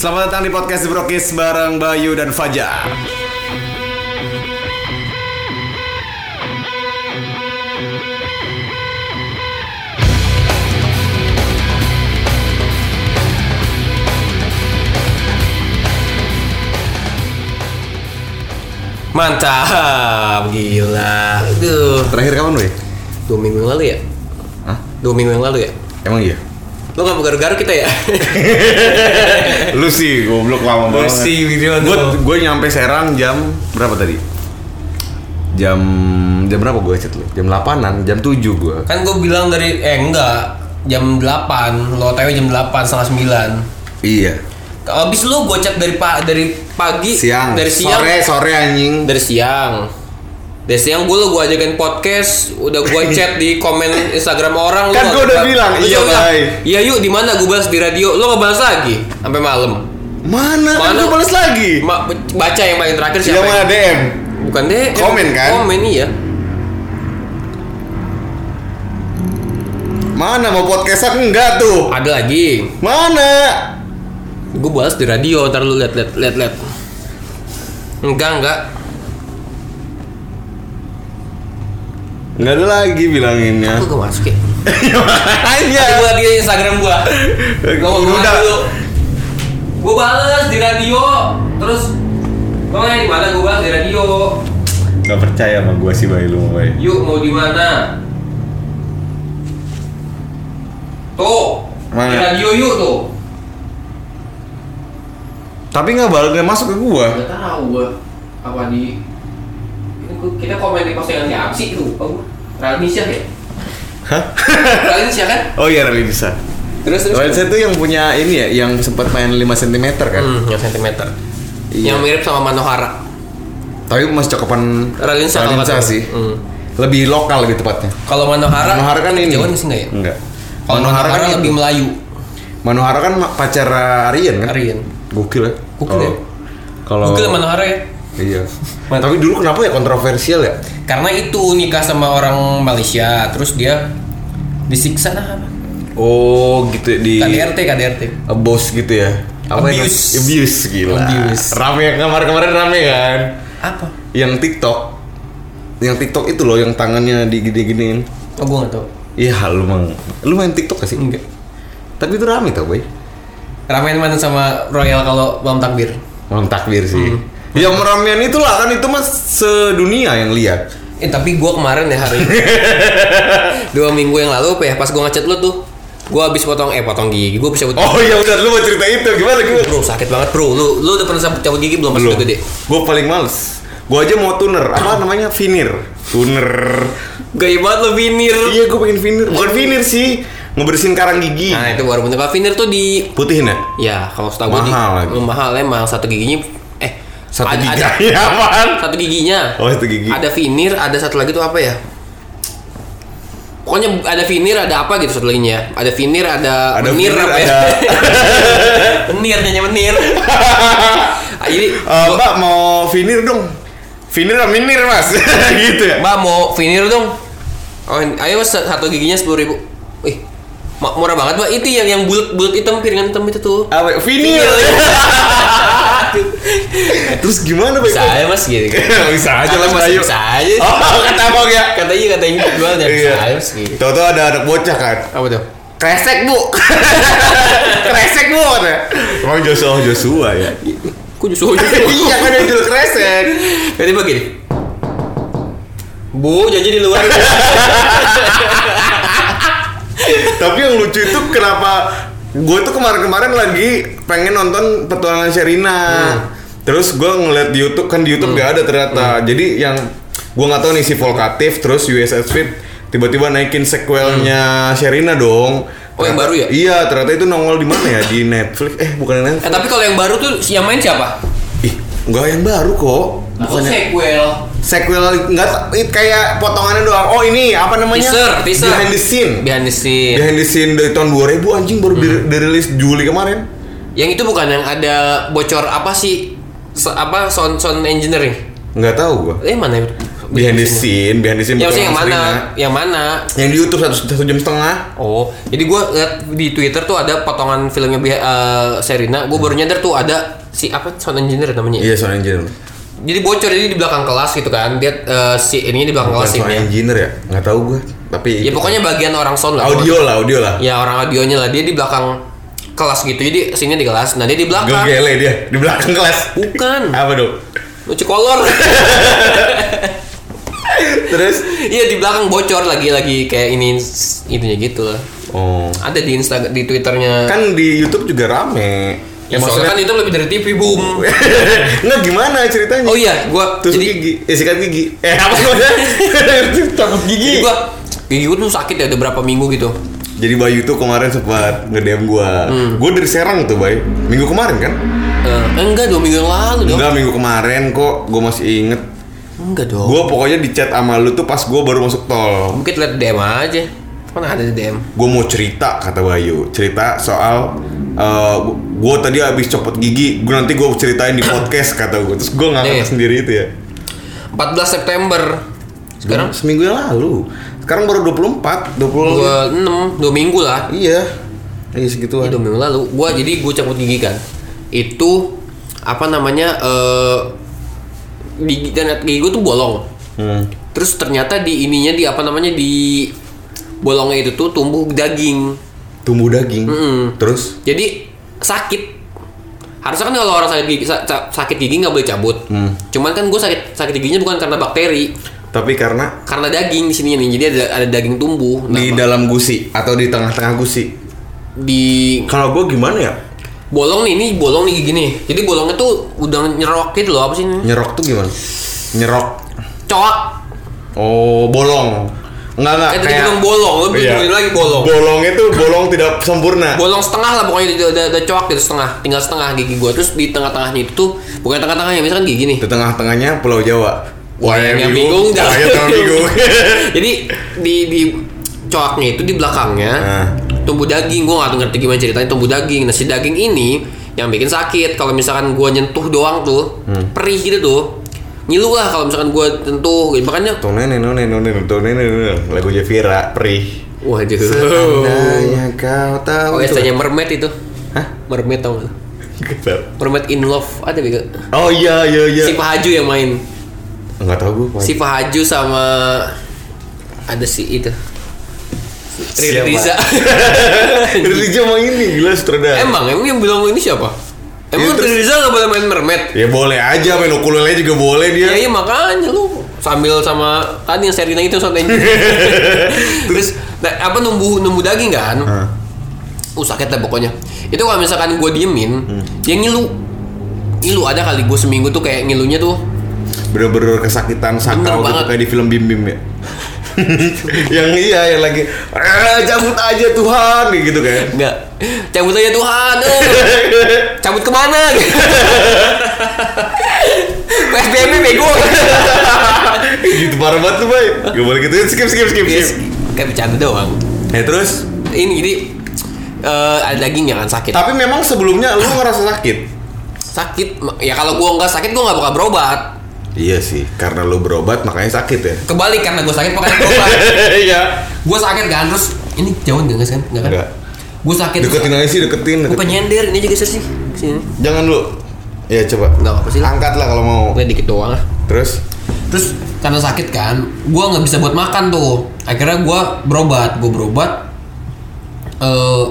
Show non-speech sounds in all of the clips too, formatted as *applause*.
Selamat datang di podcast Brokis bareng Bayu dan Fajar. Mantap, gila. Aduh, Terakhir kapan, Boy? dua minggu yang lalu ya? Hah? Dua minggu yang lalu ya? Emang iya? Lo gak garuk-garuk kita ya? *laughs* Lu sih goblok lama Lu banget. sih, video Gue tuh. gue nyampe Serang jam berapa tadi? Jam jam berapa gue chat lu? Jam 8-an, jam 7 gue. kan gue bilang dari, eh enggak, jam 8, lo otw jam 8, setengah 9 Iya. Abis lu gue chat dari pa, dari pagi Siang. Dari siang Sore, sore anjing. Dari siang Dari siang gue lo gue ajakin podcast Udah gue *laughs* chat di komen Instagram orang Kan gua udah bilang, iya, Bay. Iya yuk di mana gue bahas di radio Lo nggak bahas lagi Sampai malam Mana? Kan Mana? gue balas lagi. Ma- Baca yang paling terakhir Yang siapa mana yang- DM? Bukan deh Komen, kan? Komen iya Mana mau podcastan enggak tuh? Ada lagi Mana? Gue bahas di radio Ntar lu liat liat liat liat Enggak enggak Enggak ada lagi bilanginnya. Aku gak masuk ya Makanya. Gue lagi di Instagram gue Gue mau Udah. dulu Gue balas di radio Terus Gue nanya di mana gue balas di radio Gak percaya sama gue sih bayi lu bayi. Yuk mau di mana Tuh Mana? Di radio yuk tuh Tapi nggak balik nggak masuk ke gue. Gak tahu gue Apa di gua- Kita komen di postingan si tuh Apa Ralnisha ya Hah? *laughs* Ralnisha kan Oh iya Rally bisa. Terus terus Rally itu yang punya ini ya, yang sempat main 5 cm kan. Hmm, yang sentimeter Iya. Yang mirip sama Manohara Tapi masih cakupan Ralinsa kata- sih. Hmm. Lebih lokal lebih tepatnya. Kalau Manohara Manohara kan ini. Jawa sih enggak ya? Enggak. Kalau Manohara, kan lebih itu. Melayu Manohara kan pacar Aryan kan? Aryan Gokil ya. Gokil ya. Kalau Google Manohara ya Iya. Man- Tapi dulu kenapa ya kontroversial ya? Karena itu nikah sama orang Malaysia Terus dia disiksa nah apa? Oh, gitu di KDRT KDRT bos gitu ya. Apa ya? Abuse. Abuse gila. Abuse. Rame ya kemarin-kemarin rame kan. Apa? Yang TikTok. Yang TikTok itu loh yang tangannya digini-giniin. Oh gue gak tau Iya, lu mang. Lu main TikTok gak sih? Enggak Tapi itu rame tau, boy. Ramean mana sama Royal kalau malam takbir Malam takbir sih. Hmm. Yang meramean itulah kan itu mas sedunia yang lihat. Eh tapi gue kemarin ya hari *laughs* Dua minggu yang lalu ya Pas gue ngechat lu tuh Gue habis potong Eh potong gigi Gue bisa Oh iya udah lu mau cerita itu gimana gimana? Bro sakit banget bro Lu, lu udah pernah cabut cabut gigi belum pas udah gede? Gue paling males. Gue aja mau tuner. Apa namanya? Finir. Tuner. Gaya banget lo vinir Iya gue pengen finir. Bukan finir sih. Ngebersihin karang gigi. Nah itu baru bener Kalau vinir tuh di Putihin ya? Ya kalau setahu gue di Mahal lagi. Oh, mahal emang satu giginya Satu ada, gigi. ada Iya *laughs* apaan? satu giginya. Oh satu gigi. Ada vinir, ada satu lagi tuh apa ya? Pokoknya ada vinir, ada apa gitu satu laginya. Ada vinir, ada, Ada menir vinir, apa ya? ada- *laughs* menir nyanyi menir. *laughs* Jadi Eh, gua- mbak mau finir dong. Finir apa minir mas? gitu ya? Mbak mau vinir dong. Oh, ayo mas satu giginya sepuluh ribu. Wih, murah banget mbak. Itu yang yang bulat bulat hitam piringan hitam itu tuh. Apa? Finir. Terus gimana Bay? Bisa aja mas gitu. *laughs* bisa aja lah mas Ayu. Bisa aja. Oh kata abang ya. Kata iya kata yang jual dan bisa aja mas gitu. Tahu-tahu ada anak bocah kan. Apa tuh? Kresek bu. *laughs* kresek bu katanya. Emang Joshua Joshua ya. Kok justru *laughs* iya kan yang jual kresek. Jadi begini. Bu, janji di luar. Tapi yang lucu itu kenapa gue tuh kemarin-kemarin lagi pengen nonton petualangan Sherina. Terus gue ngeliat di YouTube kan di YouTube gak ada ternyata. Jadi yang gue nggak tahu nih si Volkatif terus USS Fit tiba-tiba naikin sequelnya Sherina dong. Oh, yang baru ya? Iya, ternyata itu nongol di mana ya? Di Netflix. Eh, bukan Netflix. eh, tapi kalau yang baru tuh yang main siapa? Enggak yang baru kok. Bukannya Bukannya sequel. sequel enggak kayak potongannya doang. Oh, ini apa namanya? Teaser, teaser. Behind the scene. Behind the scene. Behind the scene dari tahun 2000 anjing baru di- dirilis Juli kemarin. Yang itu bukan yang ada bocor apa sih? Se- apa sound sound engineering? Nggak tahu gua. Eh mana? ya? Behind the scene, behind the scene. Ya yang mana? Serina. Yang mana? Yang di YouTube satu, satu jam setengah. Oh, jadi gue liat di Twitter tuh ada potongan filmnya uh, Serina. Gue baru nyadar tuh ada si apa sound engineer namanya. Iya, sound engineer. Jadi bocor jadi di belakang kelas gitu kan. Dia uh, si ini di belakang Bukan kelas sound ini. engineer ya? Nggak tahu gue. Tapi Ya pokoknya bagian orang sound lah. audio lah, audio lah. Ya orang audionya lah. Dia di belakang kelas gitu. Jadi sini di kelas. Nah dia di Gue belakang. gele dia di belakang kelas. Bukan. Apa dong? Lucu kolor. *laughs* Terus? Iya di belakang bocor lagi lagi kayak ini itunya gitu lah. Oh. Ada di Instagram di Twitternya. Kan di YouTube juga rame. ya, soalnya kan itu lebih dari TV boom. *laughs* Nggak gimana ceritanya? Oh iya, gua Tusuk jadi gigi, eh sikat gigi. Eh apa namanya? *laughs* Jadi gigi. gua gigi gua tuh sakit ya udah berapa minggu gitu. Jadi Bayu tuh kemarin sempat nge-DM gua. Hmm. Gua dari Serang tuh, Bay. Minggu kemarin kan? Eh, enggak dua minggu yang lalu dong. Enggak, minggu kemarin kok gua masih inget. Enggak dong. Gua pokoknya di chat sama lu tuh pas gua baru masuk tol. Mungkin lihat DM aja. Mana ada di DM? Gua mau cerita kata Bayu. Cerita soal eh gua tadi habis copot gigi, gua nanti gua ceritain di podcast kata gua. Terus gua ngangkat Nih. sendiri itu ya. 14 September. Sekarang seminggu yang lalu. Sekarang baru 24, 20 26, dua minggu lah. Iya. Iya segituan. Iya, dua minggu lalu. Gua jadi gua cabut gigi kan. Itu apa namanya eh gigi dan gigi gua tuh bolong. Hmm. Terus ternyata di ininya di apa namanya di bolongnya itu tuh tumbuh daging. Tumbuh daging. Mm-mm. Terus Jadi sakit. Harusnya kan kalau orang sakit gigi sa- sa- sakit gigi nggak boleh cabut. Hmm. Cuman kan gue sakit sakit giginya bukan karena bakteri, tapi karena karena daging di sini nih. Jadi ada ada daging tumbuh. Nah, di dalam gusi atau di tengah-tengah gusi. di Kalau gua gimana ya? Bolong nih, ini bolong nih gigi nih. Jadi bolongnya tuh udah nyerok gitu loh apa sih ini? Nyerok tuh gimana? Nyerok. Coak. Oh, bolong. Enggak enggak Kayak tadi bilang bolong, lu Iya. lagi bolong. Bolong itu bolong tidak sempurna. Bolong setengah lah pokoknya udah, udah, udah coak gitu setengah, tinggal setengah gigi gua. Terus di tengah-tengahnya itu tuh bukan tengah-tengahnya, misalkan gigi nih. Di tengah-tengahnya Pulau Jawa. Wah, yang, Yang bingung. bingung, Wah, jangan. yang terlalu bingung. *laughs* Jadi di di coaknya itu di belakangnya Nah. Tumbuh daging. Gua nggak ngerti gimana ceritanya tumbuh daging. Nah si daging ini yang bikin sakit. Kalau misalkan gua nyentuh doang tuh Hmm. perih gitu tuh. Ngilu lah kalau misalkan gua tentuh. Makanya Tuh nenek nenek nenek tuh nenek lagu Jevira perih. waduh. Seandainya kau tahu. Oh, ST-nya mermaid itu. Hah? Mermaid tau gak? Gitu. Mermaid in Love ada bego. Oh iya iya iya. Si Pak Haju yang main. Enggak tahu gua. Si Pak Haju sama ada si itu. Riri? Riza. *laughs* Religi emang ini gila sutradara. Emang, emang yang bilang ini siapa? Emang Ya, Riza nggak boleh main mermaid? Ya boleh aja main ukulele juga boleh dia. Ya iya makanya lu sambil sama tadi yang Serina itu soalnya *laughs* terus nah, apa numbuh numbuh daging kan? Hah. Uh sakit dah pokoknya. Itu kalau misalkan gue diemin, Hmm. dia ngilu. Ngilu ada kali gue seminggu tuh kayak ngilunya tuh Bener-bener kesakitan sakau gitu kayak di film Bim Bim ya. *laughs* *laughs* yang iya yang lagi "Ah, cabut aja Tuhan gitu kan. Enggak. Cabut aja Tuhan. eh. *laughs* Cabut ke mana? *laughs* PSBB bego. gitu parah banget tuh, Bay. Gak boleh gitu. Skip skip skip Yes, skip. kayak bercanda doang. Ya terus Ini jadi eh, ada dagingnya kan sakit. tapi memang sebelumnya lu ngerasa sakit. Sakit. Ya kalau gua nggak sakit gua nggak bakal berobat. Iya sih, karena lu berobat makanya sakit ya. Kebalik karena gua sakit makanya *laughs* berobat. Iya. gua sakit kan terus ini jauh nggak kan? Nggak kan? Enggak. Gua sakit. Deketin aja sih, deketin. Gua deketin. pengen nyender ini geser sih. Sini. Jangan lu. Ya coba. Nggak apa sih. Angkat lah kalau mau. Nggak dikit doang lah. Terus Terus karena sakit kan, gua nggak bisa buat makan tuh. Akhirnya gua berobat, gua berobat. Eh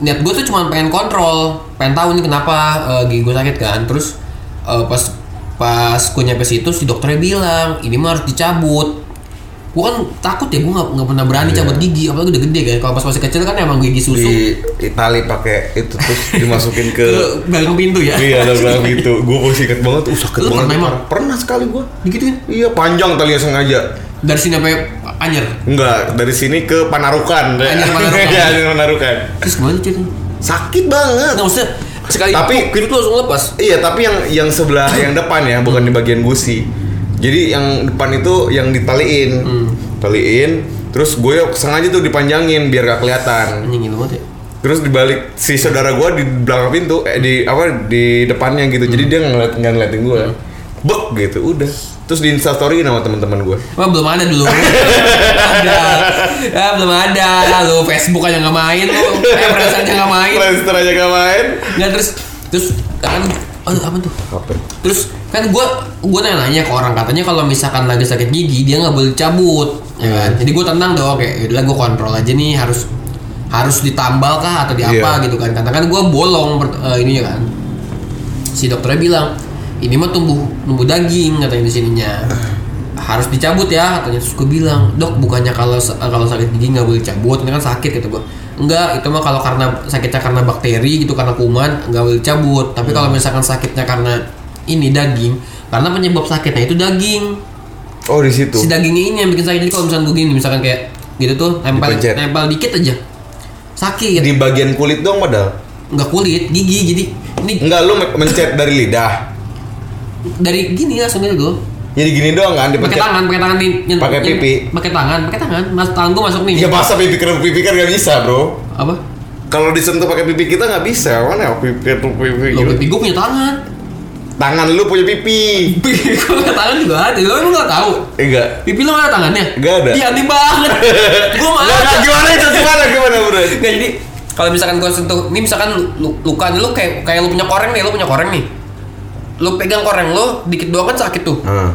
niat gue tuh cuma pengen kontrol, pengen tahu nih kenapa eh, gigi gue sakit kan. Terus eh, pas pas gue nyampe situ si dokternya bilang ini mah harus dicabut. Gue kan takut ya, gue nggak nggak pernah berani cabut gigi, apalagi udah gede kan. Kalau pas masih kecil kan emang gigi susu. di Itali pakai itu terus dimasukin ke belakang pintu ya. iya bilang gitu gue masih inget banget uh sakit Lu banget pernah emang? pernah sekali gue Digituin. iya panjang tali sengaja Dari sini sampai anyer. enggak dari sini ke Panarukan Anjir, Panarukan. *laughs* Iya, Panarukan Terus gimana ceritanya? sakit banget Nggak maksudnya sekali Tapi- itu langsung lepas. iya tapi yang yang sebelah yang depan ya bukan di bagian gusi jadi yang depan itu yang ditaliin Hmm. taliin terus gue sengaja tuh dipanjangin biar gak kelihatan Anjing gitu banget ya. Terus dibalik si saudara gua di belakang pintu, eh di apa di depannya gitu. Jadi dia ngeliat nggak ngeliatin gua. Bek gitu, udah terus di instastory sama teman-teman gue. Wah belum ada dulu. ada. Ya, belum ada. Lu Facebook aja nggak main lu. Eh Friends aja nggak main. Friendster aja gak main. Nggak terus terus kan aduh apa tuh? Apa? Terus kan gue gue nanya ke orang katanya kalau misalkan lagi sakit gigi dia nggak boleh cabut, ya kan? Jadi gue tenang dong kayak udah gue kontrol aja nih harus harus ditambal kah atau di apa Iya. gitu kan? Karena kan gue bolong eh, ininya kan. Si dokternya bilang ini mah tumbuh tumbuh daging katanya di sininya. Harus dicabut ya katanya. Terus gue bilang dok bukannya kalau kalau sakit gigi nggak boleh cabut ini kan sakit gitu gue enggak itu mah kalau karena sakitnya karena bakteri gitu karena kuman nggak boleh cabut tapi kalau misalkan sakitnya karena ini daging karena penyebab sakitnya itu daging. Oh di situ. si dagingnya ini yang bikin sakit. Jadi kalau misalkan gue gini misalkan kayak gitu tuh nempel Dipencet. nempel dikit aja. Sakit. Di bagian kulit dong padahal. nggak kulit gigi. Jadi ini Enggak lu me- mencet dari lidah. Dari gini langsung gitu Jadi gini doang kan pakai tangan pakai tangan nih Pakai pipi. pakai tangan pakai tangan mas tangan gue masuk nih Ya masa pipi ke pipi kan gak bisa bro. apa Kalau disentuh pakai pipi kita nggak bisa. Mana ya pipi tuh pipi. lo pipi gue punya tangan Tangan lu punya pipi. pipi gue punya tangan juga ada lo emang nggak tahu Eh, Enggak. pipi lo mana tangannya Nggak ada. iya aneh banget *laughs* gue Enggak, malah enggak, gimana itu? Gimana gimana bro? nggak jadi kalau misalkan gue sentuh ini misalkan lu- lu- luka nih lu kayak kayak lu punya koreng nih lu punya koreng nih lu pegang koreng lu dikit doang kan sakit tuh Ah,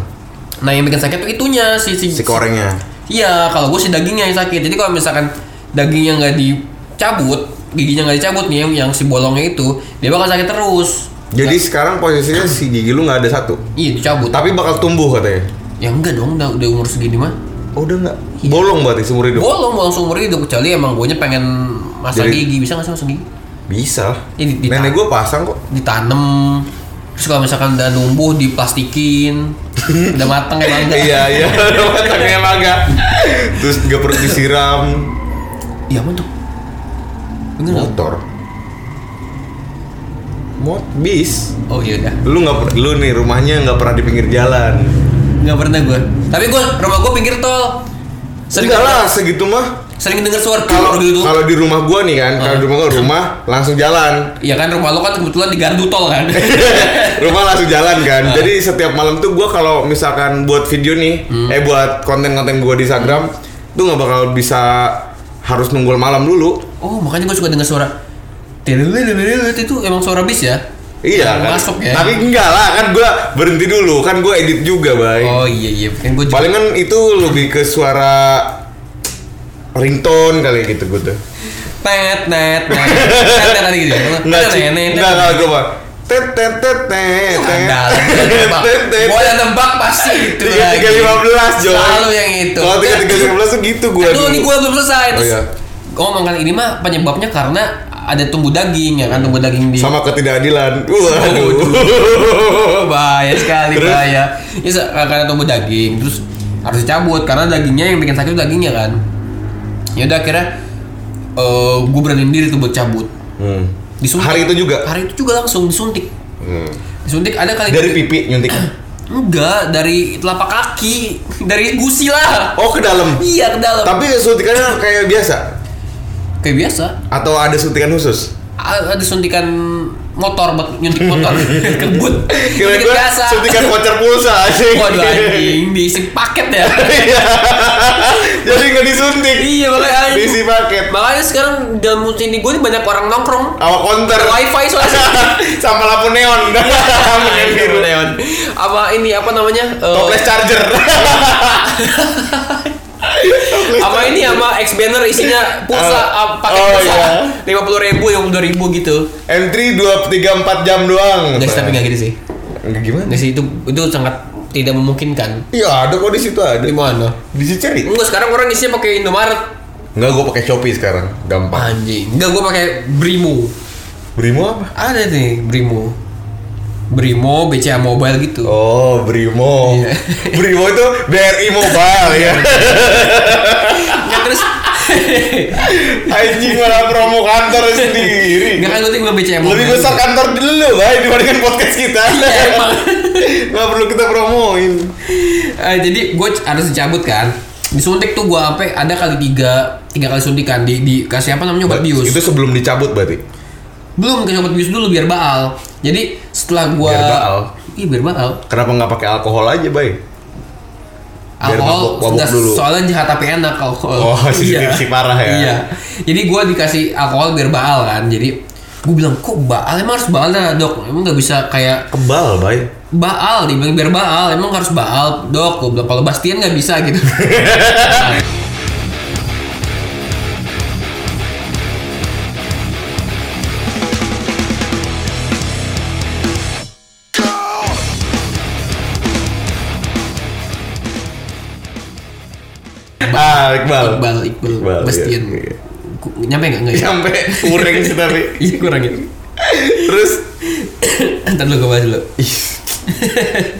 nah yang bikin sakit tuh itunya si si, si korengnya. Iya, kalau gue sih dagingnya yang sakit. Jadi kalau misalkan dagingnya nggak dicabut, giginya nggak dicabut nih yang, yang si bolongnya itu, dia bakal sakit terus. Jadi sekarang posisinya si gigi lu nggak ada satu. Iya, dicabut. Tapi bakal tumbuh katanya. Ya enggak dong, udah, udah umur segini mah. Oh udah nggak? Bolong berarti seumur hidup. Bolong, bolong seumur hidup kecuali emang gue pengen masang Jadi- gigi, bisa nggak sih masang gigi? Bisa. Ya, Nenek gua pasang kok. Ditanam. Terus kalau misalkan udah numbuh diplastikin, *laughs* udah matang ya bangga. iya iya. *laughs* Matangnya maga. Terus nggak perlu disiram. Iya tuh? Bener? Motor. Mot bis. Oh iya udah. Lu nggak lu nih rumahnya nggak pernah di pinggir jalan. Nggak pernah gue. Tapi gue rumah gue pinggir tol. Sering lah segitu mah. Sering denger suara Kalau gitu. kalau di rumah gua nih kan, kalau di rumah gua rumah langsung jalan. Iya kan rumah lo kan kebetulan di gardu tol kan. *laughs* rumah langsung jalan kan. Jadi setiap malam tuh gua kalau misalkan buat video nih, eh buat konten-konten gua di Instagram tuh nggak bakal bisa harus nunggu malam dulu. oh makanya gue suka denger suara. Itu emang suara bis ya? Iya kan. Masuk ya. Tapi enggak lah kan gua berhenti dulu kan gua edit juga, Bay. Oh iya iya kan gue juga. Palingan itu lebih ke suara ringtone kali gitu gua tuh. Tet net net. Tet net *laughs* tadi gitu. ya? Tet, sih. net, net, net. gua mah tet tet tet tet tet Ada tebak. tet tet Gue yang tebak pasti *laughs* itu tiga tiga lima belas. Selalu yang itu. Kalau tiga tiga lima belas tuh gitu gua. Aduh, ini gue belum selesai. Oh, Terus iya. gue ngomong kan ini mah penyebabnya karena ada tumbuh daging ya kan tumbuh daging di sama ketidakadilan. Waduh. Oh, *laughs* bahaya sekali Terus? bahaya. Ini se- karena tumbuh daging terus harus dicabut karena dagingnya yang bikin sakit itu dagingnya kan. Ya udah akhirnya eh gue beraniin diri tuh buat cabut. Hmm. Disuntik. Hari itu juga. Hari itu juga langsung disuntik. Hmm. Disuntik ada kali Dari pipi nyuntik. *clears throat* Enggak, dari telapak kaki, *laughs* dari gusi lah. Oh ke dalam. Iya ke dalam. Tapi suntikannya kayak biasa Kayak biasa. atau ada suntikan khusus? A- Ada suntikan motor buat nyuntik motor *laughs* kebut. Kira gue suntikan voucher pulsa anjing. Waduh anjing, *laughs* diisi paket ya. Iya. Jadi nggak disuntik. iya makanya anjing. Diisi paket. Makanya sekarang dalam sini gue nih banyak orang nongkrong. Awak konter. Wifi soalnya. *laughs* Sama lampu neon. Neon biru. Neon. Apa ini apa namanya? Eh, Toples charger. *laughs* apa ini sama X banner isinya pulsa Oh. ah, paket Oh, pulsa iya. lima puluh ribu yang dua ribu gitu. M3 2 3 4 jam doang. Enggak sih, tapi nggak gitu sih. Enggak gimana? Nggak sih itu itu sangat tidak memungkinkan. Iya, ada kok di situ ada. Di mana? Di Ciceri. Enggak sekarang orang isinya pakai Indomaret. Enggak, gua pakai Shopee sekarang. Gampang. Anjing. Enggak gue pakai Brimo. Brimo apa? Ada nih Brimo. Brimo BCA Mobile gitu. Oh, Brimo. Iya. *laughs* Brimo itu BRI Mobile ya. *laughs* Nggak, terus *laughs* Anjing malah promo kantor sendiri. Enggak kan gue bilang BCA Mobile. Lebih besar kantor dulu, Bay, dibandingkan podcast kita. Iya, emang. Nggak perlu kita promoin. Eh, jadi gue harus dicabut kan. Disuntik tuh gue sampai ada kali tiga tiga kali suntikan di dikasih apa namanya obat bius. Itu sebelum dicabut berarti. Belum obat bius dulu biar baal. Jadi setelah gue Biar baal? Iya biar baal. Kenapa nggak pakai alkohol aja, Bay? Biar alkohol mabuk- mabuk enggak, dulu. soalnya jahat tapi enak alkohol Oh, si- si parah ya? iya jadi gue dikasih alkohol biar baal kan jadi gue bilang kok baal emang harus baal dah dok emang nggak bisa kayak Kebal, bay. baal dibilang biar baal emang harus baal dok gue bilang kalau Bastian nggak bisa gitu *laughs* Iqbal. Iqbal Iqbal, Iqbal, Bastian iya, iya. Nyampe nggak nggak ya? Sampai kurang sih tapi. *laughs* iya kurang ya Terus *coughs* ntar lu gue bahas dulu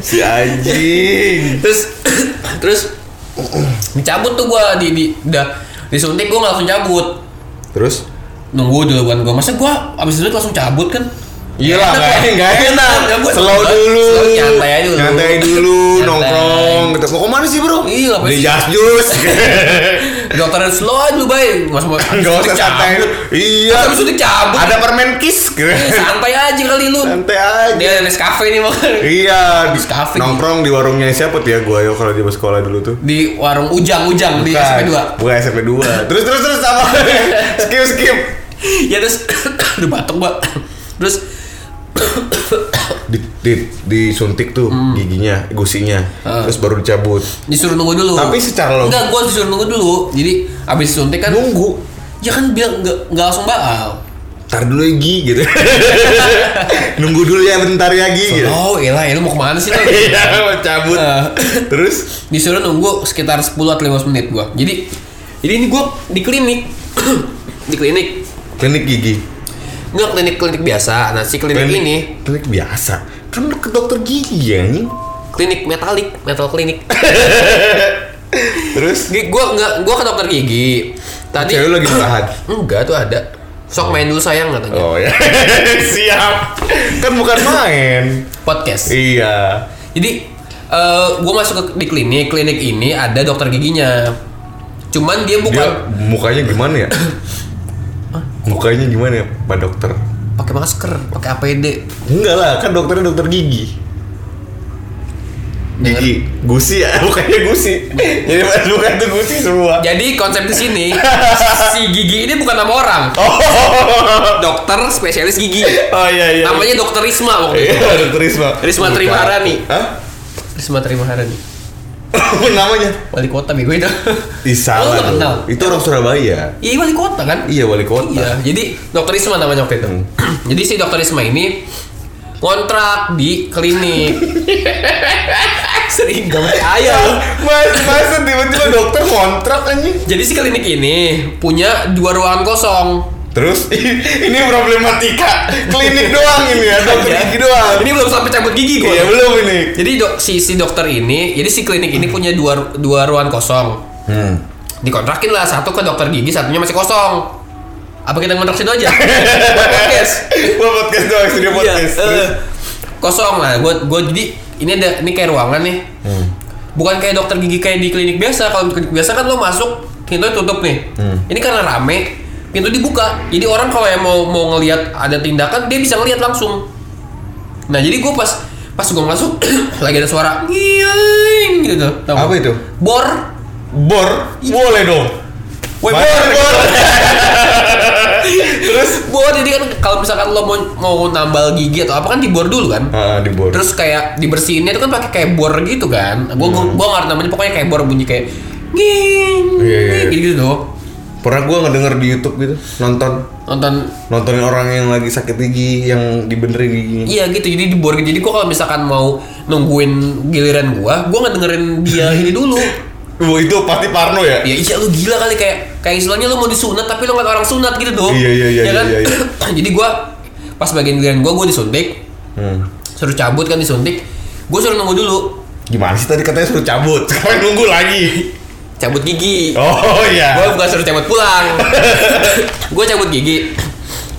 si anjing. terus *coughs* terus dicabut tuh gua di, di udah disuntik nggak langsung cabut Terus nunggu dulu kan gua masa gua abis itu langsung cabut kan Iya lah, nggak nggak enak. Slow dulu. nyantai aja dulu. Nyantai dulu, nongkrong. Gitu. Mau ke mana sih bro? Iya, apa Beli jas jus. *laughs* dokternya slow aja dulu baik mas mau Gak usah santai. Iya. abis itu cabut Ada permen kiss. Eh, santai aja kali lu Santai aja. dia ada cafe nih makan Iya, di Cafe. nongkrong di warungnya siapa tuh ya gua yo kalau dia sekolah dulu tuh. di warung ujang ujang di SMP 2 Bukan SMP 2. Terus terus terus apa? *laughs* skip skip. ya terus *coughs* udah batuk gua terus *coughs* Di, di, disuntik tuh giginya, gusinya. Ah. Terus baru dicabut. disuruh nunggu dulu Tapi secara logis- enggak gua disuruh nunggu dulu jadi abis suntik kan Nunggu. ya kan bilang nggak nggak langsung baal Ntar dulu ya Gi gitu. *laughs* Nunggu dulu ya bentar ya Gi gitu. oh elah ya lu mau ke mana sih lu *laughs* Iya, mau cabut. Ah. Terus disuruh nunggu sekitar 10 atau 15 menit gua jadi jadi ini gua di klinik *coughs* di klinik klinik gigi. Enggak klinik-klinik biasa. Nah, si klinik ini klinik biasa. Kan ke dokter gigi ya nih. klinik metalik, metal klinik. *laughs* Terus gua enggak gua ke dokter gigi. Tadi cewek lu lagi murahan. *clears throat* enggak tuh ada. Sok main dulu sayang katanya. Oh ya. *laughs* Siap. Kan bukan main. Podcast. Iya. Jadi eh gua masuk ke di klinik, klinik ini ada dokter giginya. Cuman dia Dia bukan mukanya gimana ya? *clears throat* mukanya gimana ya, Pak Dokter? pakai masker, pakai APD. Enggak lah, kan dokternya dokter gigi. Gigi, gusi ya, *laughs* bukannya gusi. Jadi bukan tuh gusi semua. Jadi konsep di sini *laughs* si gigi ini bukan nama orang. Dokter spesialis gigi. Oh iya iya. Namanya Dokter Risma waktu itu. Iya, dokter Risma. Risma Trimaharani. Hah? Risma Trimaharani. Namanya? Wali kota bego itu. Ih, Oh, lu dong. kenal? Itu orang Surabaya. Iya wali kota kan? Iya, wali kota. Iya. Jadi Dokter Risma namanya waktu itu. Hmm. Jadi si Dokter Risma ini kontrak di klinik. *laughs* Sering gak percaya. Mas, masa tiba-tiba dokter kontrak anjing? Jadi si klinik ini punya dua ruangan kosong. Terus *laughs* ini problematika klinik doang ini ya, dokter gigi doang. Ini belum sampai cabut gigi gua. Iya belum ini. Jadi dok, si si dokter ini, jadi si klinik ini punya dua dua ruangan kosong. Hmm. Dikontrakin lah satu ke dokter gigi, satunya masih kosong. Apa kita ngontrak situ aja? *laughs* Buat podcast. Gua podcast doang, studio podcast. Iya, Terus eh, kosong lah. Gue gue jadi ini ada ini kayak ruangan nih. Hmm. Bukan kayak dokter gigi kayak di klinik biasa. Kalau di klinik biasa kan lo masuk pintunya tutup nih. Hmm. Ini karena rame, pintu dibuka. Jadi orang kalau yang mau mau ngelihat ada tindakan dia bisa ngelihat langsung. Nah jadi gue pas pas gue masuk *clears throat* lagi ada suara ngiing gitu. Tau Apa itu? Bor. bor boleh dong. Woi, Bor, bor. *laughs* Terus Bor jadi kan kalau misalkan lo mau mau nambal gigi atau apa kan dibor dulu kan. ah, di bor. Terus kayak dibersihinnya itu kan pakai kayak bor gitu kan. Gua gua, gua nggak ngerti namanya pokoknya kayak bor bunyi kayak Hmm. Iya, iya, iya. gitu, gitu tuh. Pernah gua ngedenger di YouTube gitu, nonton Nonton nontonin orang yang lagi sakit gigi yang dibenerin giginya. iya gitu jadi di bor gitu. Jadi gua kalau misalkan mau nungguin giliran gua, gua nggak dengerin dia *laughs* ini dulu. Wah itu pasti Parno ya? Ya iya lu gila kali kayak kayak istilahnya lu mau disunat tapi lu nggak orang sunat gitu tuh. Iya, iya, iya, Ya kan? iya, iya. *clears throat* jadi gua pas bagian giliran gua gua disuntik, Hmm. suruh cabut kan disuntik. Gua suruh nunggu dulu Gimana sih tadi katanya suruh cabut? *laughs* Sekarang nunggu lagi. Cabut gigi. Oh iya. gue bukan suruh cabut pulang *laughs* gue cabut gigi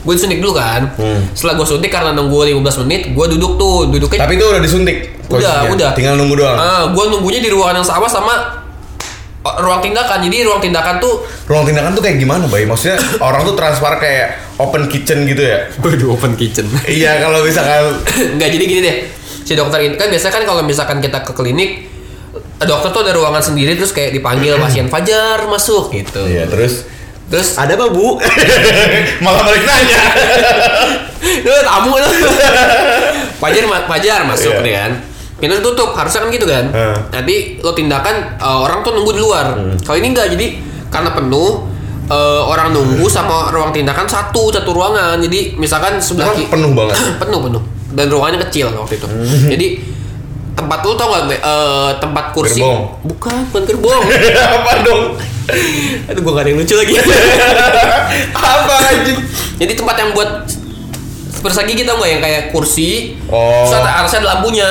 gue suntik dulu kan Hmm. setelah gue suntik karena nunggu 15 menit gue duduk tuh duduknya Tapi itu udah disuntik. Udah, posisinya. udah. Tinggal nunggu doang. ah gue nunggunya di ruangan yang sama sama oh, ruang tindakan jadi ruang tindakan tuh Ruang tindakan tuh kayak gimana, Bay? Maksudnya orang tuh transfer kayak open kitchen gitu ya? waduh open kitchen iya, kalau misalkan *laughs* nggak jadi gini deh si dokter ini kan biasa kan kalau misalkan kita ke klinik dokter tuh ada ruangan sendiri terus kayak dipanggil *clears throat* pasien Fajar masuk gitu. Iya, terus Terus ada apa bu? *laughs* Malah balik nanya. *laughs* Lu tamu lu. *laughs* Fajar ma- Fajar masuk Iya. nih kan. Pintu tutup, harusnya kan gitu kan. Heeh. Nanti lo tindakan eh, orang tuh nunggu di luar. Hmm. Kalau ini enggak, jadi karena penuh eh, orang nunggu sama ruang tindakan satu satu ruangan. Jadi misalkan sebelah Emang ki- penuh banget? *clears throat* penuh penuh dan ruangannya kecil waktu itu. Jadi tempat lu tau gak eh, tempat kursi Gerbong. bukan bukan gerbong *laughs* apa dong? aduh gua gak ada yang lucu lagi *laughs* Apa anjing? jadi tempat yang buat persegi kita nggak yang kayak kursi Oh. terus ada harusnya ada lampunya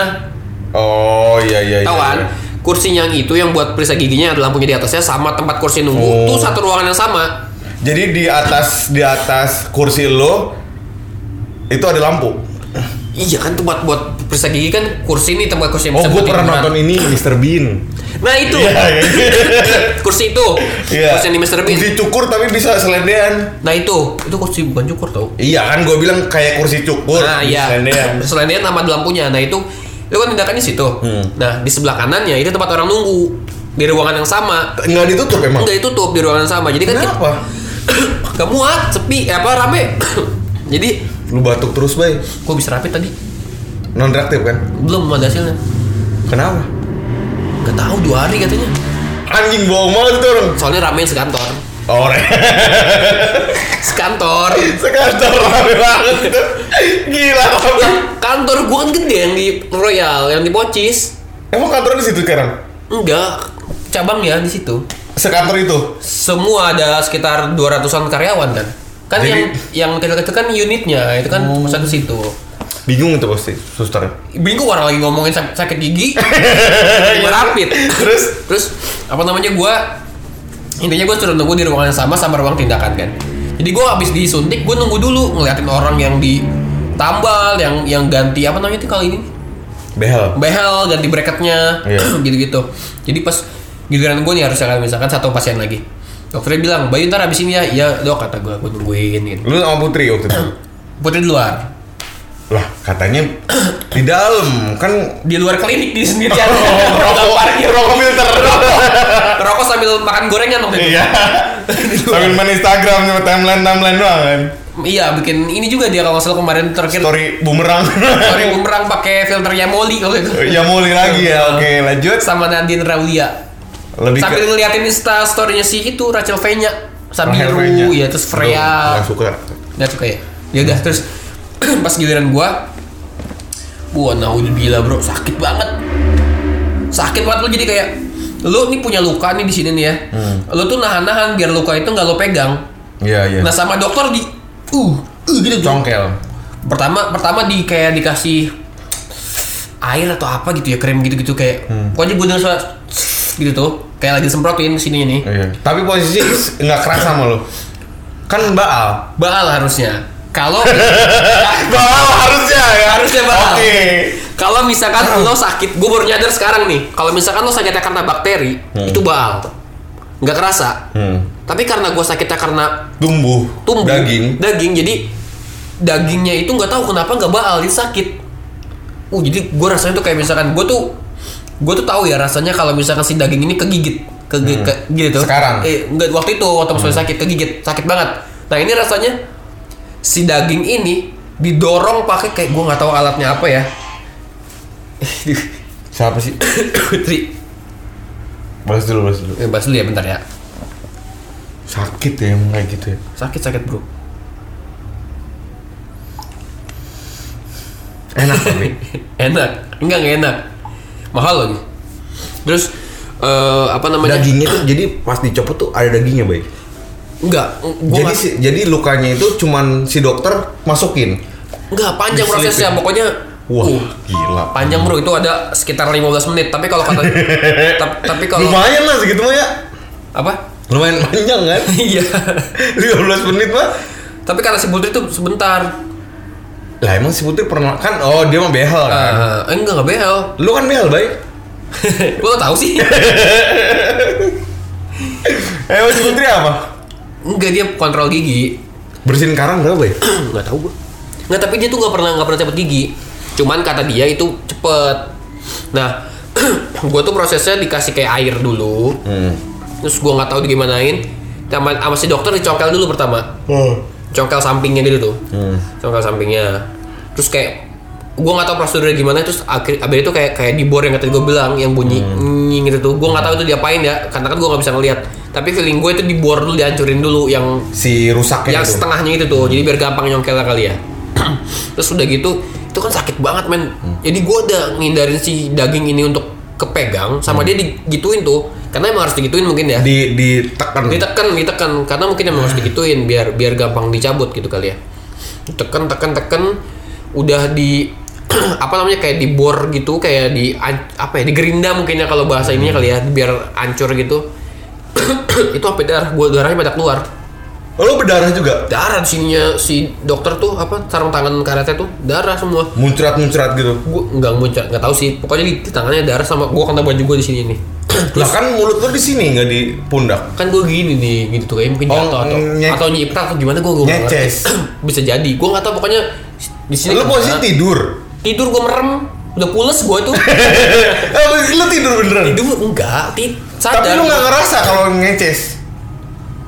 Oh iya iya iya. tahu kan iya. kursi yang itu yang buat periksa giginya ada lampunya di atasnya sama tempat kursi nunggu Oh. tuh satu ruangan yang sama Jadi di atas di atas kursi lo itu ada lampu. Iya kan tempat buat periksa gigi kan kursi ini tempat kursi yang Oh, bisa gue buat pernah nonton ini Mr. Bean. nah itu Iya, iya. *laughs* kursi itu Iya. kursi yang di Mr. Bean Kursi cukur tapi bisa selendean. nah itu itu kursi bukan cukur tau Iya kan gue bilang kayak kursi cukur. Nah iya. Selendean. *laughs* Selain dia nama lampunya. Nah itu itu kan tindakannya situ. Hmm. Nah di sebelah kanannya itu tempat orang nunggu di ruangan yang sama. Nggak ditutup emang. Enggak ditutup di ruangan yang sama. Jadi kan Kenapa? *coughs* gak muat, sepi, eh, apa rame. *coughs* Jadi Lu batuk terus, Bay. gua bisa rapid tadi. Non reaktif kan? Belum ada hasilnya. Kenapa? Gak tahu dua hari katanya. Anjing bohong banget itu orang. Soalnya ramein sekantor. Oh, re. *laughs* Sekantor. Sekantor rame banget. Gila. Ya, kantor gua kan gede yang di Royal, yang di Pocis. Emang kantornya di situ sekarang? Enggak, cabangnya di situ. Sekantor itu. semua ada sekitar 200-an karyawan kan kan Jadi- yang yang kecil-kecil kan unitnya itu kan satu situ Bingung itu pasti susternya. bingung orang lagi ngomongin sak- sakit gigi *laughs* gua rapid Terus? terus apa namanya gua intinya gua suruh nunggu di ruangan yang sama sama ruang tindakan kan jadi gua habis disuntik gua nunggu dulu ngeliatin orang yang di tambal yang yang ganti apa namanya itu kali ini Behel. behel ganti bracketnya Iya. *clears throat* gitu-gitu jadi pas giliran gue nih harusnya kan misalkan satu pasien lagi dokternya bilang Bayu ntar abis ini ya iya dok kata gue gue tungguin gitu Lu sama Putri waktu itu? putri di luar lah, katanya di dalam kan di luar klinik di sendirian *laughs* rokok rokok parkir rokok filter. rokok sambil makan gorengan waktu itu Iya. Sambil main Instagram sama timeline timeline doang kan. iya bikin ini juga dia kalau salah kemarin terakhir Story bumerang. story bumerang pakai filter Yamoli kalau itu ya mulai lagi ya. Oke, lanjut. sama Nadine Raulia Lebih sambil ke ngeliatin insta storynya si itu Rachel V-nya Rahel Sabiru ya terus Freya nggak suka. Nggak suka ya? Ya udah terus *clears throat* pas giliran gua gua naudzubillah bro sakit banget. Sakit banget lu jadi kayak lu nih punya luka nih di sini nih ya. Hmm. Lu tuh nahan-nahan biar luka itu nggak lu pegang. Iya, iya. Nah sama dokter di uh, uh gitu. Congkel. Pertama pertama di kayak dikasih air atau apa gitu ya krim gitu-gitu kayak pokoknya gue denger suara gitu tuh kayak lagi semprotin sini nih Iya. Tapi posisi nggak keras sama lu. Kan baal. baal harusnya kalau *laughs* Baal harusnya ya. Harusnya baal. Oke. Kalau misalkan lo sakit, gue baru nyadar sekarang nih. Kalau misalkan lo sakitnya karena bakteri, itu baal, nggak kerasa. Hmm. Tapi karena gue sakitnya karena Tumbuh. tumbuh, Daging. daging, jadi dagingnya itu nggak tahu kenapa nggak baal, jadi sakit. Uh, jadi gue rasanya tuh kayak misalkan gue tuh, gue tuh tahu ya rasanya kalau misalkan si daging ini kegigit, kegigit, ke, gitu. Sekarang? Eh, enggak waktu itu waktu pas sakit kegigit, sakit banget. Nah ini rasanya si daging ini didorong pakai kayak gue nggak tahu alatnya apa ya. *laughs* Siapa sih? Putri. Balas dulu, balas dulu. Eh, bahas dulu ya bentar ya. Sakit ya emang kayak gitu ya. Sakit sakit bro. Enak tapi. *laughs* enak. Enggak nggak enak. Mahal lagi. Terus eh apa namanya? Dagingnya tuh jadi pas dicopot tuh ada dagingnya, baik. Enggak. Jadi si, jadi lukanya itu cuman si dokter masukin. enggak panjang diselipin. prosesnya. Pokoknya Wah, uh, gila. panjang bro itu ada sekitar 15 menit. Tapi kalau kata *laughs* tap- tapi kalau Lumayan lah segitu mah ya. apa? Lumayan panjang kan? *laughs* Iya. *laughs* 15 menit mah. tapi kata si Putri itu sebentar. Lah emang si Putri pernah kan oh dia mah behel kan. Eh, enggak enggak behel. Lu kan behel, baik. *laughs* Lu tau sih? *laughs* Eh, si Putri apa? enggak dia kontrol gigi. Bersihin karang berapa, ya? *clears throat* nggak tahu gua nggak tapi dia tuh nggak pernah nggak pernah cepet gigi cuman kata dia itu cepet nah *clears throat* gue tuh prosesnya dikasih kayak air dulu Hmm. terus gue nggak tahu digimanain sama, sama si dokter dicongkel dulu pertama congkel sampingnya gitu tuh Hmm. congkel sampingnya terus kayak gue nggak tahu prosedurnya gimana terus akhir abis itu kayak kayak di bor yang tadi gue bilang yang bunyi Hmm. nying gitu tuh. Gue nggak tahu itu diapain ya karena kan gue nggak bisa ngeliat. Tapi feeling gue itu di bor dulu dihancurin dulu yang Si rusaknya yang itu. setengahnya itu tuh. Jadi biar gampang nyongkelnya kali ya. *clears throat* Terus udah gitu itu kan sakit banget men. Jadi gue udah ngindarin si daging ini untuk kepegang sama dia digituin tuh. Karena emang harus digituin mungkin ya. Di ditekan. ditekan ditekan. Karena mungkin emang harus digituin biar biar gampang dicabut gitu kali ya. Tekan tekan tekan udah di *clears throat* apa namanya kayak dibor gitu kayak di apa ya di gerinda mungkin ya kalau bahasa ininya kali ya biar hancur gitu. *clears throat* Itu sampai darah gua darahnya pada keluar. Oh, lu berdarah juga? darah di sininya si dokter tuh apa sarung tangan karetnya tuh darah semua. Muncrat-muncrat gitu. gua nggak muncrat nggak tahu sih. Pokoknya di, di tangannya darah sama gua kena baju gua di sini nih. *clears throat* Lah kan mulut lu di sini nggak di pundak. kan gue gini nih gitu tuh kayak mungkin Oh, jatuh atau atau nyiprat atau gimana gue gue bisa jadi. Gue nggak tahu pokoknya di sini Lu posisi tidur. tidur gue merem. Udah pules gue tuh Eh, lu tidur beneran. tidur enggak. Tit Tapi lu nggak ngerasa kalau ngeces?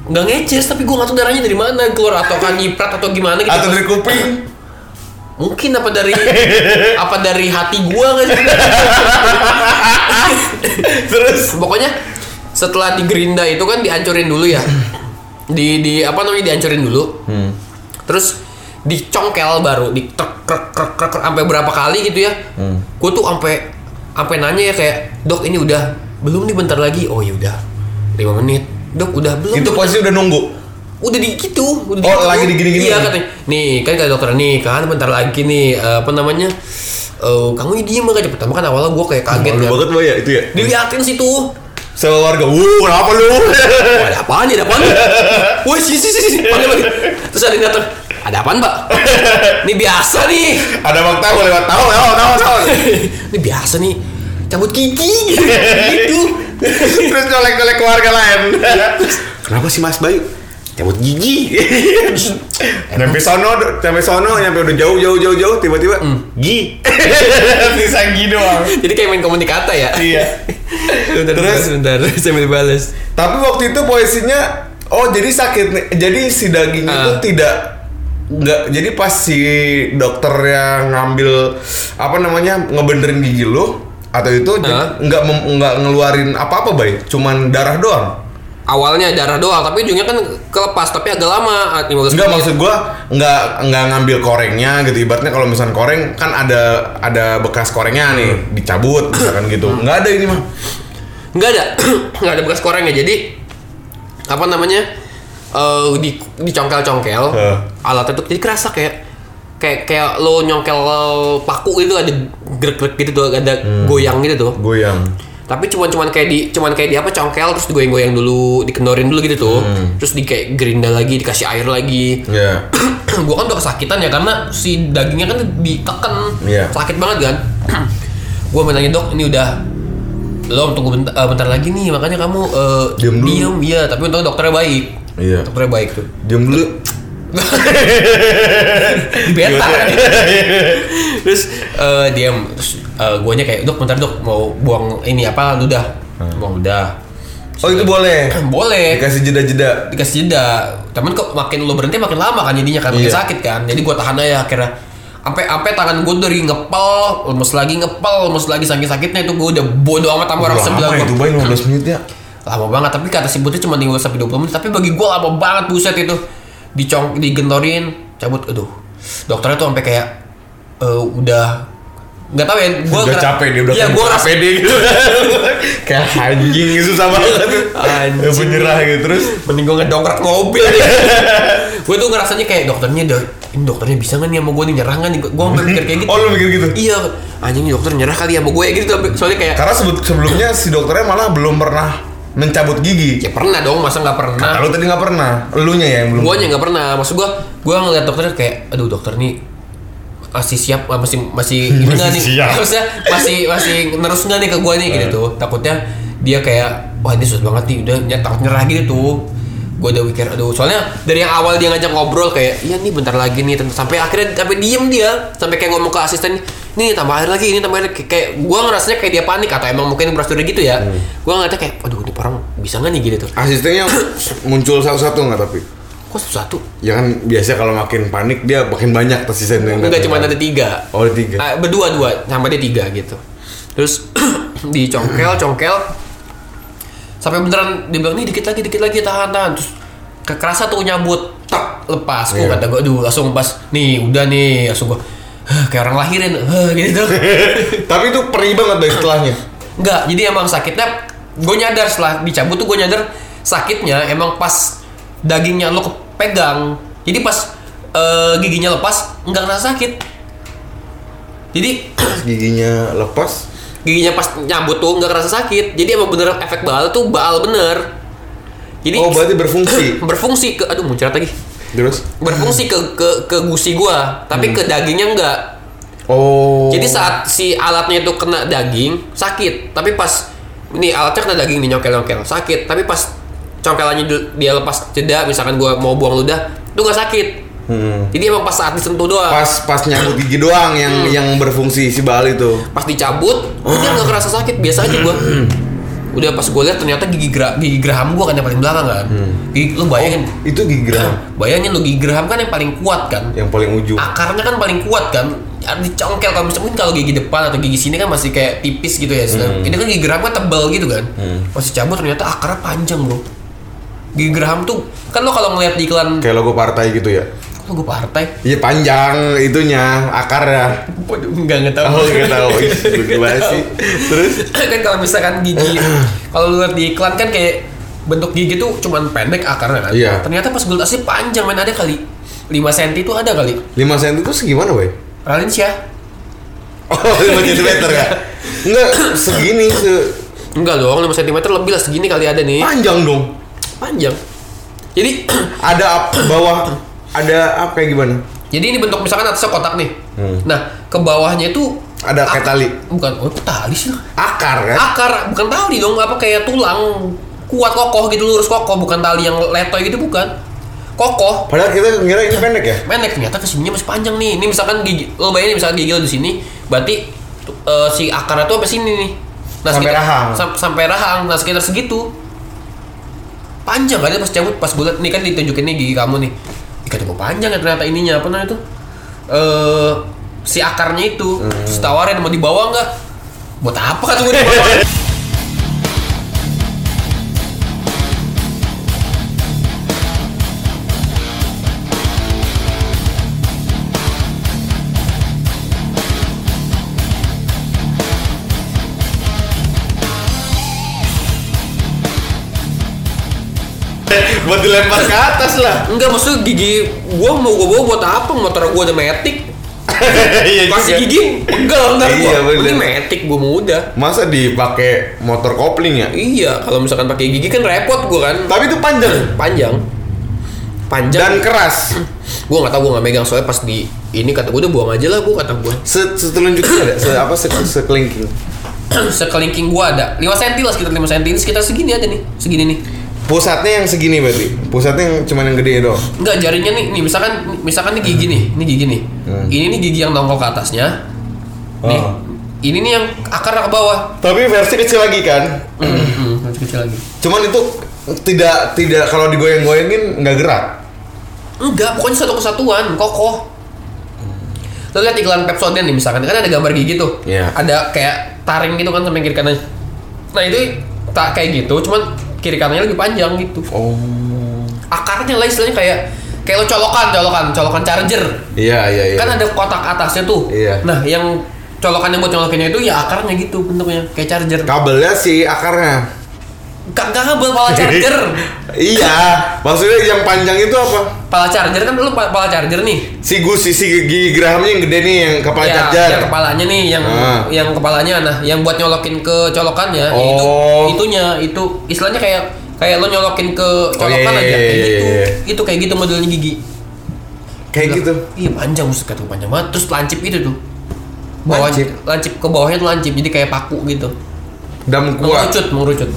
Nggak ngeces tapi gue nggak tahu darahnya dari mana. Keluar atau kan nyiprat atau gimana gitu. Atau dari kuping? mungkin apa dari *laughs* apa dari hati gue sih? *laughs* Terus? Pokoknya setelah digerinda itu kan dihancurin dulu ya. Di di apa namanya dihancurin dulu. Hmm. terus dicongkel baru di sampai berapa kali gitu ya Hmm. gue tuh sampai sampai nanya ya kayak dok ini udah belum nih bentar lagi oh ya udah lima menit dok udah belum itu posisi udah nunggu. udah di gitu udah Oh, lagi digini-gini. iya katanya nih kan kata dokter nih kan bentar lagi nih eh, apa namanya eh kamu ini diem aja pertama kan awalnya gue kayak kaget Malu kan banget lo ya itu ya. diliatin situ Sama warga, wuh kenapa lu? Ada apaan nih? Ada apaan nih? *laughs* Woi, sini, sini, sini. Panggil lagi. Terus ada yang datang. Ada apaan, Mbak? *laughs* Ini biasa nih. Ada bang tahu lewat tahu, tahu, tahu, tahu. *laughs* Ini biasa nih. Cabut gigi. *laughs* gitu. Terus colek-colek keluarga lain. Kenapa sih Mas Bayu? Cabut gigi. nyampe sono, nyampe sono, nyampe udah jauh, jauh, jauh, jauh, tiba-tiba gi. Bisa gi doang. Jadi kayak main komunikata ya. Iya. Bentar, Terus? bentar, bentar. Saya mau dibales. Tapi waktu itu posisinya, oh jadi sakit nih. Jadi si daging itu Ah. tidak nggak jadi pas si dokter yang ngambil apa namanya ngebenerin gigi lu atau itu Ah. nggak nggak ngeluarin apa-apa bay cuman darah doang Awalnya darah doang, tapi ujungnya kan kelepas, tapi agak lama. ah, 15 Enggak menit. maksud gua nggak nggak ngambil korengnya gitu ibaratnya kalau misalkan koreng kan ada ada bekas korengnya nih dicabut misalkan *coughs* gitu nggak ada ini mah Nggak ada, *coughs* nggak ada bekas korengnya. Jadi apa namanya? Eh di dicongkel-congkel Heeh. alatnya tuh jadi kerasa kayak kayak kayak lo nyongkel paku gitu ada grek-grek gitu tuh ada goyang gitu tuh. Goyang. Tapi cuman cuman kayak di cuman kayak di apa congkel terus digoyang-goyang dulu dikendorin dulu gitu tuh. Terus di kayak gerinda lagi dikasih air lagi. Ya *clears throat* gua kan udah kesakitan ya karena si dagingnya kan ditekan Iya. sakit banget kan. *clears throat* Gua nanya dok ini udah lo tunggu bentar, eh, bentar lagi nih makanya kamu eh, Diam dulu." diem iya tapi untung dokternya baik Iya. dokternya baik tuh. Diam dulu. *laughs* Dibentar *laughs* terus eh, diam. Terus eh, guanya kayak dok bentar dok. Mau buang ini apa? Ludah buang ludah oh itu boleh? *clears throat* Boleh. Dikasih jeda-jeda? Dikasih jeda. Temen kok makin lo berhenti makin lama kan jadinya kan makin Iya. sakit kan. Jadi gua tahan aja akhirnya. Sampai sampai tangan gue dari ngepel lemes lagi ngepel lemes lagi saking sakitnya itu gue udah bodo amat sama orang sebelah gue itu bay 15 menit ya lama banget tapi kata si Putri cuma tinggal sampai 20 menit. Tapi bagi gue lama banget buset itu. Dicong digentorin cabut. Aduh dokternya tuh sampai kayak eh, udah nggak tahu ya gue udah capek dia udah kayak gue buka APD gitu. *laughs* Kayak anjing susah banget Anjing. Udah penyerah gitu terus? Mending gue ngedongkrak mobil nih *laughs* gue tuh ngerasanya kayak dokternya udah ini dokternya bisa nggak nih sama gue nih? Nyerah nggak nih? Gue sampai mikir kayak gitu. Oh lu mikir gitu? Iya. Anjing dokter nyerah kali sama gue gitu. Soalnya kayak karena sebelumnya si dokternya malah belum pernah mencabut gigi. Ya pernah dong masa nggak pernah? Nah, lu tadi nggak pernah. Elunya ya yang belum. Gue nya nggak pernah. Maksud gue gue ngeliat dokternya kayak aduh dokter nih masih siap ah, masih masih *laughs* gimana Masih nih? siap. maksudnya masih masih nerus nggak nih ke gue nih? Gitu. Tuh takutnya dia kayak wah ini susah banget nih udah ny- takut nyerah gitu tuh. Gue udah mikir aduh. Soalnya dari yang awal dia ngajak ngobrol kayak iya nih bentar lagi nih. Tentu- sampai akhirnya sampai diem dia sampai kayak ngomong ke asisten nih tambah air lagi ini tambah air lagi. kayak gue ngerasanya kayak dia panik atau emang mungkin prosedur gitu ya. Hmm. gue ngeliatnya kayak aduh ini orang bisa nggak nih? Gitu. Tuh Asistennya *coughs* muncul satu-satu nggak tapi? kok satu Ya kan biasa kalau makin panik dia makin banyak asisten yang enggak cuma ada tiga. Oh ada tiga. Ah, berdua dua. Sama dia tiga gitu. Terus *coughs* dicongkel congkel sampai beneran dia bilang nih dikit lagi dikit lagi tahan tahan. Terus kekerasa tuh nyabut tak lepas. Gue Iya. kata gue aduh langsung pas nih udah nih langsung gue kayak orang lahirin "Hah," gitu *laughs* Tapi itu perih banget dari setelahnya. Enggak, jadi emang sakitnya gue nyadar setelah dicabut tuh gue nyadar sakitnya emang pas dagingnya lo kepegang. Jadi pas eh, giginya lepas nggak ngerasa sakit. Jadi Giginya lepas. giginya pas nyambut tuh nggak ngerasa sakit. Jadi emang bener efek baal tuh baal bener. Jadi Oh berarti berfungsi. *clears throat* berfungsi ke aduh muncrat lagi. Terus? Berfungsi ke ke ke gusi gua, tapi ke dagingnya enggak. Oh. Jadi saat si alatnya itu kena daging sakit, tapi pas ini alatnya kena daging nih nyokel-nyokel sakit, tapi pas congkelannya dia lepas jeda, misalkan gua mau buang ludah, itu nggak sakit. Hmm. Jadi emang pas saat disentuh doang. Pas pas nyambut gigi doang yang Hmm. yang berfungsi si bal itu. Pas dicabut, *gasps* dia nggak kerasa sakit, biasa aja gua. *clears throat* Udah pas gua lihat ternyata gigi gra, gigi geraham gua kan yang paling belakang kan. Gigi, lu bayangin, Itu gigi geraham? Bayangin lu gigi geraham kan yang paling kuat kan. yang paling ujung. akarnya kan paling kuat kan? Ya, dicongkel kalau misalnya mungkin kalau gigi depan atau gigi sini kan masih kayak tipis gitu ya sedang- ini kan gigi geraham kan tebal gitu kan? Pas dicabut ternyata akarnya panjang bro. Gigi geraham tuh kan lo kalau ngeliat di iklan Kayak logo partai gitu ya. Lo gue partai Iya panjang itunya akarnya. Waduh, enggak nggak tahu Oh nggak tahu. Ih, Gimana sih? Terus? *clears throat* kan kalau misalkan gigi *clears throat* kalau lu lihat di iklan kan kayak bentuk gigi tuh cuman pendek akarnya kan Iya. ternyata pas gue sih panjang men ada kali 5 cm itu ada kali 5 cm itu segimana, Boy? Ralinsya Oh, 5 cm ya? Enggak, *clears throat* segini se enggak dong 5 cm lebih lah segini kali ada nih panjang dong. panjang jadi Ada bawah ada apa kayak gimana? jadi ini bentuk misalkan atasnya kotak nih Hmm. nah ke bawahnya itu Ada kayak ak- tali. bukan oh kok tali sih Akar kan? akar bukan tali dong apa kayak tulang kuat kokoh gitu lurus kokoh bukan tali yang letoy gitu bukan kokoh Padahal kita ngira ini pendek ya? pendek ternyata ke sininya masih panjang nih ini misalkan gigi lo bayangin misalkan gigi lo di sini berarti eh, si akarnya tuh sampai sini nih nah, Sampai sekitar- rahang. sam- sampai rahang nah sekitar segitu panjang kan pas cabut pas gue liat nih kan ditunjukin nih gigi kamu nih Kata gue panjang ya ternyata ininya apa namanya itu? Eh si akarnya itu. Hmm. terus tawarin mau dibawa nggak? Buat apa? kata gue dibawa *laughs* Buat dilempar ke atas lah. enggak maksudnya gigi gua mau gue bawa buat apa motor gua ada metik *laughs* Iya kasih juga. gigi pegel ntar Iya, gua ini metik gua mau udah Masa dipakai motor kopling ya? Iya, kalau misalkan pakai gigi kan repot gua kan. Tapi itu panjang Panjang. Panjang. dan keras. *clears throat* gua nggak tahu gua nggak megang soalnya pas di ini kata gua udah buang aja lah gua kata gua. Se setelunjuknya ada, se apa se sekelingking. *clears throat* Sekelingking gua ada 5 cm lah sekitar 5 cm ini sekitar segini aja nih. Segini nih. Pusatnya yang segini berarti. Pusatnya yang cuman yang gede doang. Enggak jarinya nih, nih misalkan misalkan nih gigi nih, ini gigi nih. Hmm. Ini nih gigi yang nongol ke atasnya. Nih. Oh. Ini nih yang akar ke bawah. Tapi versi kecil lagi kan. Hmm, masih kecil lagi. Cuman itu tidak tidak kalau digoyang-goyangin nggak gerak. Enggak, pokoknya satu kesatuan, kokoh. Lo lihat iklan Pepsodent nih misalkan, kan ada gambar gigi tuh. Iya. Ada kayak taring gitu kan sampai kiri kanan. Nah itu tak kayak gitu, cuman kiri kanannya lebih panjang gitu. Oh. Akarnya lah istilahnya kayak kayak lo colokan, colokan, colokan charger. Iya iya iya. Kan ada kotak atasnya tuh. Iya. Nah yang colokan yang buat colokinnya itu ya akarnya gitu bentuknya kayak charger. kabelnya sih akarnya. Gak kabel pala charger. iya, maksudnya yang panjang itu apa? pala charger kan lu pa- pala charger nih. Si gusi si gigi gerahamnya yang gede nih yang kepala ya, charger. yang kepalanya nih yang Ah. yang kepalanya nah yang buat nyolokin ke colokannya Oh. itu itunya itu istilahnya kayak kayak lo nyolokin ke colokan iya, aja iya, kayak iya, gitu iya. itu kayak gitu modelnya gigi Kayak gitu. iya panjang musuh kata panjang banget terus lancip itu tuh bawah Lancip? lancip ke bawahnya tuh lancip jadi kayak paku gitu Dam kuat. mengerucut mengerucut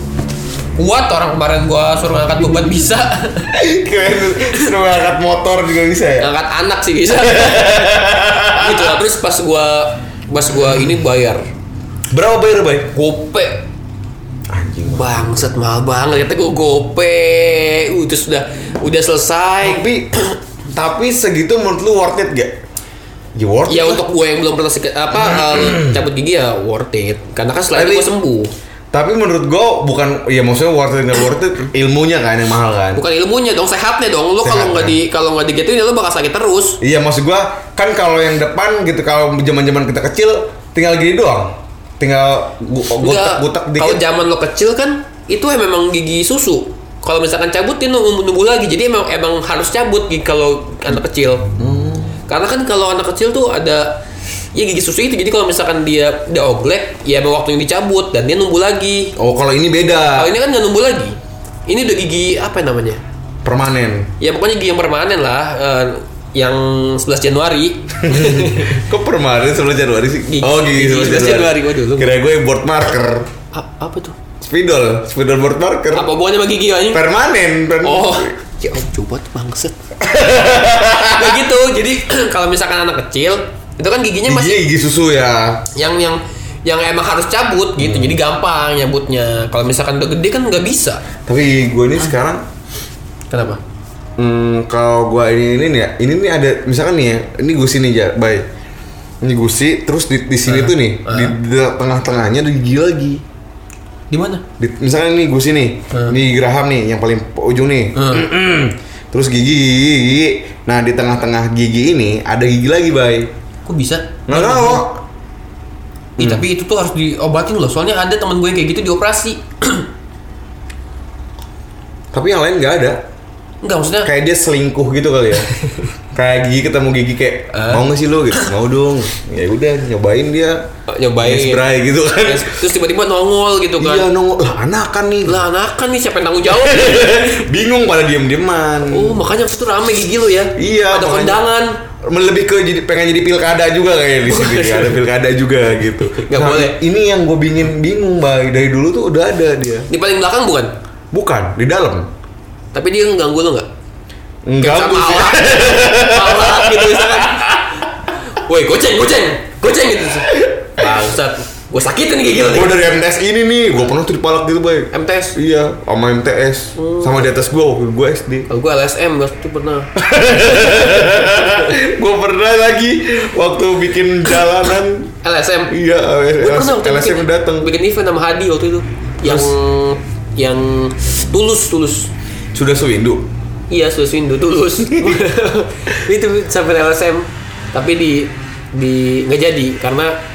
kuat orang kemarin gua suruh ngangkat beban bisa. *laughs* Keren. Suruh ngangkat motor juga bisa ya. ngangkat anak sih bisa. *laughs* Gitu lah. Terus pas gua pas gua ini bayar. Berapa bayar, Bay? gope. Anjing. bangsat mahal banget. Kata gua gope. Udah sudah udah selesai. Tapi *clears throat* tapi segitu menurut lu worth it gak? Ya worth ya it untuk gue yang belum pernah apa *clears throat* um, cabut gigi ya worth it. Karena kan setelah itu gue sembuh Tapi menurut gua bukan ya maksudnya worth it nggak worth it ilmunya kan yang mahal kan. bukan ilmunya dong sehatnya dong lu kalau nggak kan? di kalau nggak digituin ya lu bakal sakit terus Iya maksud gua kan kalau yang depan gitu kalau zaman-zaman kita kecil tinggal gini doang. Tinggal gu- gutek-gutek kalau dikit. zaman lo kecil kan itu ya memang gigi susu kalau misalkan cabut dia nunggu, nunggu lagi jadi emang emang harus cabut gigi kalau anak kecil Hmm. karena kan kalau anak kecil tuh ada ya gigi susu itu jadi kalau misalkan dia udah oglek ya emang waktunya dicabut dan dia nunggu lagi Oh kalau ini beda. kalau ini kan nggak nunggu lagi ini udah gigi apa namanya Permanen. ya pokoknya gigi yang permanen lah eh, yang 11 Januari *laughs* Kok permanen 11 Januari sih? Gigi- oh gigi gigi 11 11 Januari. Januari, waduh, Kira gue board marker. A- apa tuh Spidol, spidol board marker. apa hubungannya sama gigi anjing Permanen. per- Oh, ya om coba tuh bangset. Nah *laughs* gitu, jadi *clears throat* kalau misalkan anak kecil itu kan giginya masih gigi susu ya. yang yang yang emang harus cabut gitu, Hmm. jadi gampang nyabutnya. Kalau misalkan udah gede kan nggak bisa. Tapi gue ini sekarang Kenapa? Hmm, kalau gua ini ini nih ya, ini nih ada misalkan nih ya, ini gusi nih ya, bay. Ini gusi, terus di, di sini tuh nih, di, di tengah-tengahnya ada gigi lagi. Di mana? Di, misalkan ini gusi nih, ini geraham nih, yang paling ujung nih. *clears throat* terus gigi, gigi, gigi. Nah di tengah-tengah gigi ini ada gigi lagi, bay. Kok bisa? Nggak tahu. Ih, tapi itu tuh harus diobatin loh. Soalnya ada teman gue yang kayak gitu dioperasi. *clears throat* Tapi yang lain nggak ada. Enggak maksudnya Kayak dia selingkuh gitu kali ya. *laughs* kayak gigi ketemu gigi kayak mau nggak sih lo gitu? Mau dong. Ya udah nyobain dia. nyobain. Spray gitu kan. Terus tiba-tiba nongol gitu kan. Iya nongol lah anakan nih. Lah anak kan nih siapa yang tanggung jawab? *laughs* Bingung pada diem-dieman. oh, makanya waktu itu rame gigi lo ya. Iya, Ada makanya. kondangan. Lebih ke jadi pengen jadi pilkada juga kayak di sini ada pilkada juga gitu. Nggak boleh. Ini yang gue bingin bingung bay dari dulu tuh udah ada dia. Di paling belakang bukan? Bukan di dalam. Tapi dia ngeganggu lo nggak? Enggak Kayak sih. Malah, malah gitu misalkan. *laughs* Woi, goceng, goceng, goceng gitu. *laughs* Bangsat, gue sakitin nih gigi lo Gue dari MTS ini nih, gue pernah tuh dipalak gitu bay. MTS. Iya, sama MTS, sama di atas gue waktu gue SD. Kalau gue LSM waktu itu pernah. *laughs* gue pernah lagi waktu bikin jalanan. *coughs* LSM. Iya, Gue itu LSM bikin, datang. bikin event sama Hadi waktu itu. Yang yang tulus tulus. Sudah sewindu. Iya, tulus Windu tulus. *laughs* itu sampai LSM. Tapi di di nggak jadi karena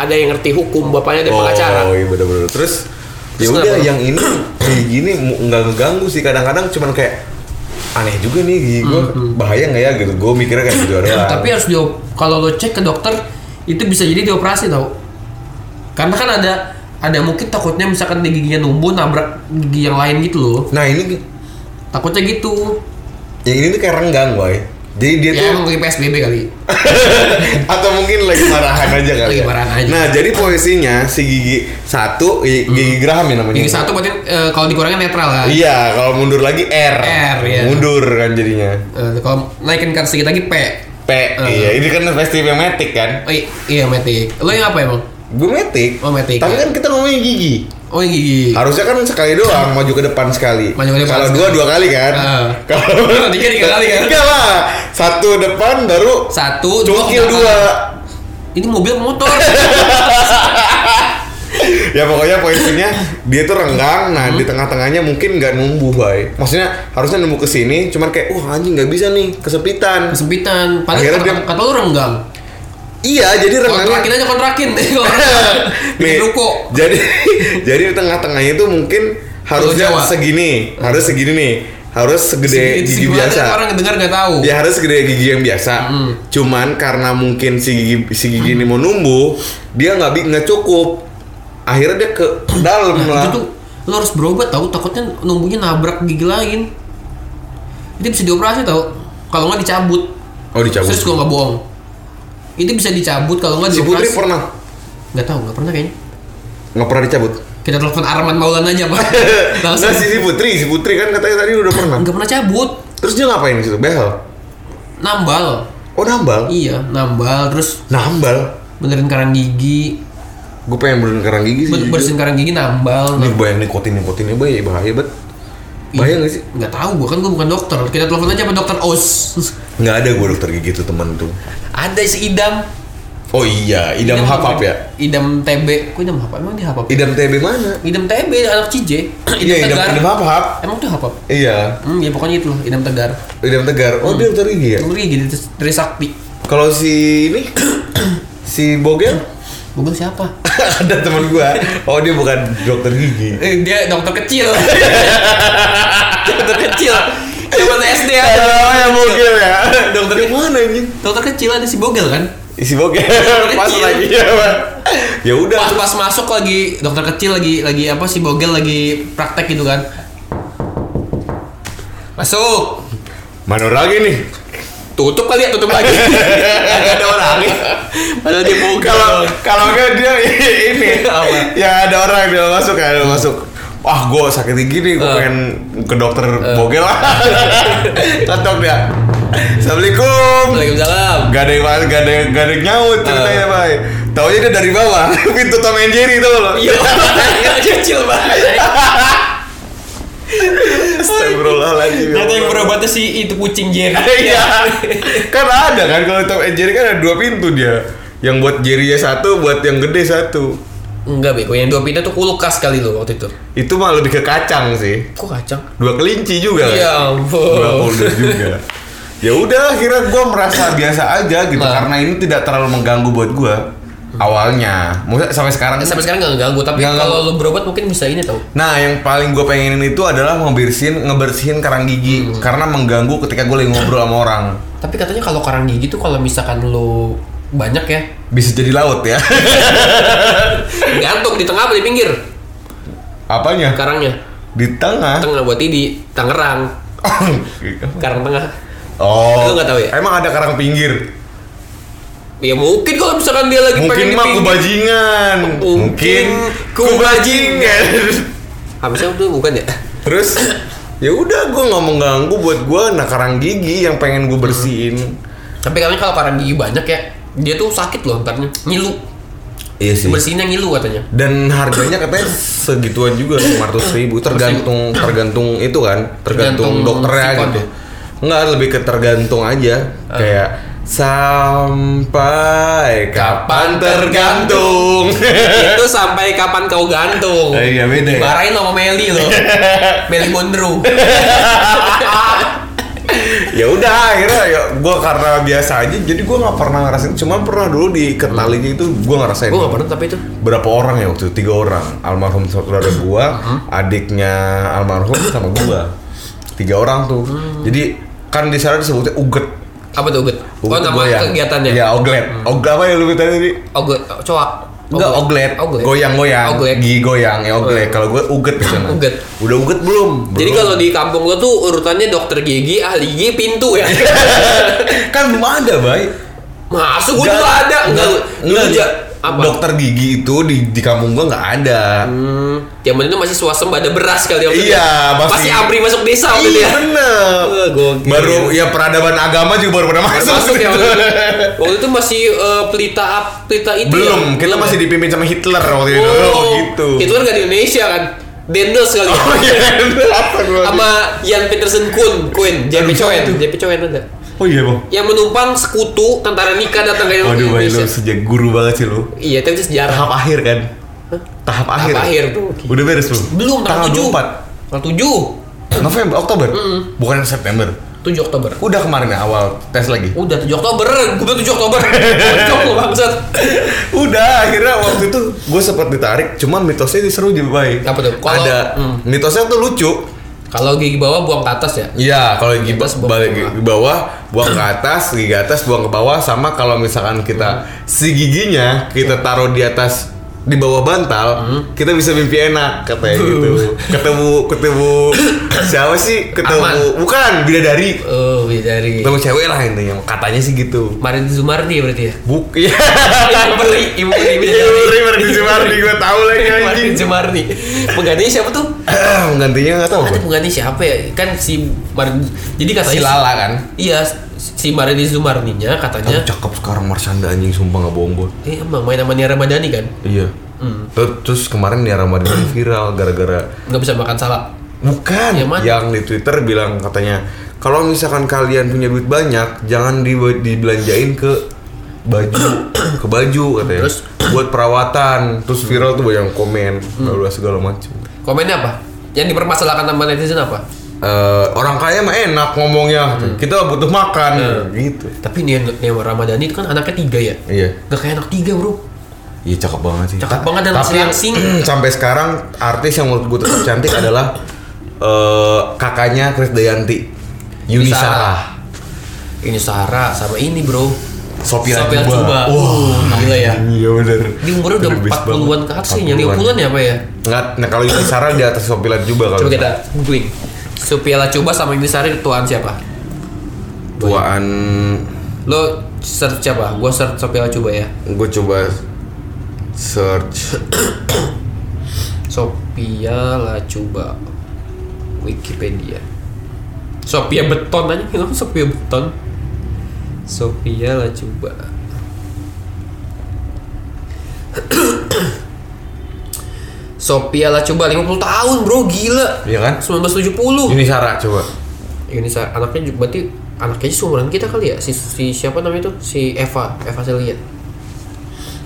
ada yang ngerti hukum bapaknya ada pengacara. Oh iya bener-bener. Terus ya Terus udah kenapa? yang ini kayak gini nggak ngeganggu sih kadang-kadang cuman kayak aneh juga nih gigi gue bahaya nggak ya gitu gue mikirnya kayak gitu doang Tapi harus di kalau lo cek ke dokter itu bisa jadi dioperasi tau. Karena kan ada ada mungkin takutnya misalkan di giginya numbuh nabrak gigi yang lain gitu loh. nah ini Takutnya gitu. yang ini tuh kayak renggang boy jadi dia Ya tuh emang lagi PSBB kali. *laughs* atau mungkin lagi marahan aja kali Lagi ya. marahan aja. nah jadi posisinya si gigi satu i- gigi geraham ya namanya Gigi satu berarti eh, kalau dikurangin netral kan. iya kalau mundur lagi R R, iya. mundur kan jadinya Eh, kalau naikin kan sedikit lagi P. P iya ini kan festival metik kan Oh, iya metik. Lo yang apa emang? gue metik Oh, metik, tapi ya. kan kita ngomongin gigi Oh yang gigi. Harusnya kan sekali doang maju ke depan sekali. Maju ke depan Kalau dua dua kali kan. Ah. Kalau Tiga, tiga *laughs* kali kan? Tiga lah. Satu depan baru Satu, dua, cungkil dua. belakang. Ini mobil motor. *laughs* Ya pokoknya posisinya dia tuh renggang. Nah di tengah-tengahnya mungkin nggak numbuh bay. Maksudnya harusnya numbuh ke sini. Cuman kayak wah anjing nggak bisa nih kesepitan. Kesempitan. Akhirnya Padahal dia- kata, kata lu renggang. Iya jadi Kontrakin renggangnya. aja kontrakin. *laughs* Bikin Nih, ruko. Jadi jadi di tengah-tengahnya itu mungkin harusnya Jawa. segini. Harus segini nih. Harus segede Itu gigi biasa. Orang dengar nggak tahu. Ya harus segede gigi yang biasa. Cuman karena mungkin si gigi si gigi ini mau numbuh, dia nggak nggak cukup. Akhirnya dia ke dalam Nah, lah. itu tuh lo harus berobat tahu takutnya numbuhnya nabrak gigi lain. Itu bisa dioperasi tahu. Kalau nggak dicabut. Oh dicabut. Terus gue nggak bohong. Itu bisa dicabut kalau nggak Si Putri dioperasi. pernah Nggak tahu, nggak pernah kayaknya. nggak pernah dicabut. Kita telepon Arman Maulan aja pak. *laughs* Langsung. Nggak si, si Putri, si Putri kan katanya tadi udah pernah. Nggak pernah cabut. Terus dia ngapain di situ? Behel. Nambal. Oh nambal. Iya, nambal terus Nambal. benerin karang gigi, Gue pengen benerin karang gigi sih. ber- bersihin karang gigi nambal. Ini bayang nikotin nikotinnya bahaya bahaya banget. Bahaya nggak sih? Nggak tahu, gua kan gua bukan dokter. Kita telepon aja sama dokter Os. Nggak ada gue dokter gigi tuh temen tuh. Ada si Idam. Oh iya, idam hapap ya. Idam TB. Kok idam hapap? Emang dia hapap? Idam TB mana? Idam TB anak CJ. Iya, *clears throat* idam Tegar. idam hapap. Emang tuh hapap? Iya, Hmm, ya pokoknya itu loh, idam tegar. idam tegar. Oh, dia dokter gigi ya? Ngeri gitu dari sakti. Kalau si ini *clears throat* si Bogel Google siapa? *laughs* ada teman gua. Oh, dia bukan dokter gigi. Eh, dia dokter kecil. *laughs* dokter kecil. Cuma SD Oh, ada. yang Bogel ya. Dokter yang mana anjing? Dokter kecil ada si Bogel kan? Isi Bogel. Pas lagi ya, Pak. Ya udah. Pas pas masuk lagi dokter kecil lagi lagi apa si Bogel lagi praktek gitu kan. Masuk. Mana lagi nih? Tutup kali ya, tutup lagi. Gak ada orang. Padahal dia Bogel. Kalau kalau enggak dia *laughs* ini. Apa? ya ada orang dia masuk ya, dia masuk. Wah, gue sakit gini, gue Eh. pengen ke dokter Bogel lah. *laughs* Ketok dia. Assalamualaikum. Waalaikumsalam. Gak ada yang gak ada yang gak ada yang nyaut ceritanya, Bay. Taunya dia dari bawah, *laughs* pintu Tom and Jerry tuh loh. Iya, kecil banget. Astagfirullahaladzim. ya Ternyata yang berobatnya si itu kucing Jerry. *laughs* Iya. *laughs* kan ada kan kalau Tom and Jerry kan ada dua pintu dia. Yang buat Jerry satu, buat yang gede satu. Enggak, Beko. Yang dua pintu tuh kulkas kali lo waktu itu. Itu mah lebih ke kacang sih. Kok kacang? Dua kelinci juga. kan? Ya ampun. Dua polder juga. *laughs* Ya udah akhirnya gue merasa biasa aja gitu Nah. karena ini tidak terlalu mengganggu buat gue awalnya. Maksudnya sampai sekarang Sampai sekarang nggak ganggu, tapi Nggak kalau lo berobat mungkin bisa ini tau. Nah, yang paling gue pengenin itu adalah ngebersihin ngebersihin karang gigi Hmm. karena mengganggu ketika gue lagi ngobrol sama orang. Tapi katanya kalau karang gigi tuh kalau misalkan lo banyak ya, Bisa jadi laut ya. *laughs* gantung di tengah apa di pinggir? Apanya? Karangnya. Di tengah. Tengah buat di Tangerang. Karang tengah. oh. Lu nggak tahu ya? Emang ada karang pinggir? Ya mungkin kalau misalkan dia lagi Mungkin pengen mah kubajingan. Mungkin kubajingan. Habisnya tuh bukan ya? Terus *coughs* ya udah gue ngomong ganggu buat gue nah karang gigi yang pengen gue bersihin. Tapi katanya kalau karang gigi banyak ya, dia tuh sakit loh ntarnya. Ngilu. Iya sih. Bersihinnya ngilu katanya. Dan harganya katanya segituan juga 500 ribu *coughs* tergantung tergantung itu kan tergantung, Tergantung dokternya gitu. ya? Enggak lebih ke tergantung aja kayak sampai kapan tergantung. *laughs* itu sampai kapan kau gantung? Eh, iya, beda ya. Dimarahin sama Meli loh. *laughs* Meli Monroe *laughs* ya udah akhirnya ya gue karena biasa aja jadi gue nggak pernah ngerasain. Cuman pernah dulu di ketalinya itu gue ngerasain. Gue pernah tapi itu? Berapa orang ya waktu itu? Tiga orang. Almarhum saudara gua adiknya almarhum sama gua. Tiga orang tuh. Jadi kan di sana disebutnya uget apa tuh Uget? oh nama goyang. kegiatannya ya oglet oglet apa ya lu tadi tadi Oget, coak Enggak, oglet, Oglet. goyang-goyang, Oglet. gigi goyang, ya oglet. Kalau gue uget *laughs* di sana. Uget. Udah uget belum? Jadi Belum. kalau di kampung lo tuh urutannya dokter gigi, ahli gigi, pintu ya. *laughs* kan belum ada, bay. Masuk gue juga ada. Enggak, Enggak, aja. Apa? Dokter gigi itu di di kampung gua nggak ada. Hmm, zaman itu masih swasembada beras kali itu. Iya, masih- masih ABRI masuk desa waktu itu Iya ya. bener. Gokil. Baru ya peradaban agama juga baru Baru masuk. masuk ya waktu itu. *laughs* Waktu itu masih eh, pelita pelita itu Belum, ya? kita Belum masih ya? dipimpin sama Hitler waktu itu. Oh, Oh, gitu. Hitler nggak di Indonesia kan? Dendels kali ya. Oh gua? Sama Jan Peterson Kuhn, Kuhn, Cohen, tuh? JP Cohen ada. Oh iya, Bang. Yang menumpang sekutu tentara nikah datang ke Waduh, Bay, lu Indonesia. sejak guru banget sih lu. Iya, tapi itu sejarah. Tahap akhir kan? Tahap akhir. akhir tuh. Udah beres belum? Belum tanggal tanggal 7. 24. Tanggal 7. November, Oktober. Bukan September. 7 Oktober. Udah kemarin ya awal tes lagi. Udah 7 Oktober, gue bilang 7 Oktober. *laughs* Kocok lu bangsat. Udah, akhirnya waktu itu gue sempat ditarik, cuma mitosnya ini seru juga baik. Apa tuh? Kalau- Ada hmm. mitosnya tuh lucu. Kalau gigi bawah buang ke atas ya. Iya, kalau gigi Atas, buang balik ke bawah. buang ke atas, gigi atas buang ke bawah sama kalau misalkan kita si giginya kita taruh di atas di bawah bantal, kita bisa mimpi enak katanya gitu. *laughs* ketemu ketemu siapa sih? Ketemu Arman. bukan bidadari. Oh, dari Ketemu cewek lah intinya, katanya sih gitu. Marin Zumardi ya berarti ya. Buk, *laughs* iya. Ibu peri, ibu peri bisa Iya, jadi. River di Sumardi. Sumardi gue tahu lagi *laughs* Martin anjing. Sumardi. Penggantinya siapa tuh? *clears throat* Gantinya nggak tahu. Ada pengganti siapa ya? Kan si Mar jadi katanya Si Lala kan. Iya, si Mardi Sumardinya Tapi katanya cakep sekarang Marshanda anjing sumpah nggak bohong gue. eh emang main sama Nia Ramadhani kan? Iya. Hmm. Terus, kemarin Nia Ramadhani *clears throat* viral gara-gara Nggak bisa makan salad. bukan Yang mana? yang di Twitter bilang katanya kalau misalkan kalian punya duit banyak jangan di, dibelanjain ke baju ke baju katanya Terus? buat perawatan terus viral tuh banyak komen Hmm. lalu segala macam Komennya apa? Yang dipermasalahkan sama netizen apa? Eh, orang kaya mah enak ngomongnya Hmm. kita butuh makan gitu Tapi Nia, Nia Ramadhani itu kan anaknya tiga ya? iya Gak kayak anak tiga bro. iya cakep banget sih Cakep banget dan tapi yang langsing. *clears throat* sampai sekarang artis yang menurut gue tetap *clears throat* cantik adalah eh, kakaknya Chris Dayanti Yuni Sarah. Ini Sarah sama ini bro. Sophia Latjuba. Latjuba. Wah, Uh, gila ya. Iya bener. Dia umurnya udah 40-an banget. ke atas sih, 40-an. 50-an ya apa ya? Nggak, nah kalau Yuni Sarah di atas Sophia Latjuba kalau. Coba kita googling. Sophia Lacuba sama Ini Sari tuan siapa? tuaan Lo search apa? Gua search Sophia Lacuba ya. gue coba search Sophia Lacuba Wikipedia Sophia Beton aja *laughs* kenapa Sophia Beton Sophia Lacuba Sophia Lacuba 50 tahun bro gila Iya kan? 1970 Yuni Sarah coba. ini sa- anaknya juga berarti anaknya seumuran kita kali ya si, si siapa namanya itu si Eva Eva Celia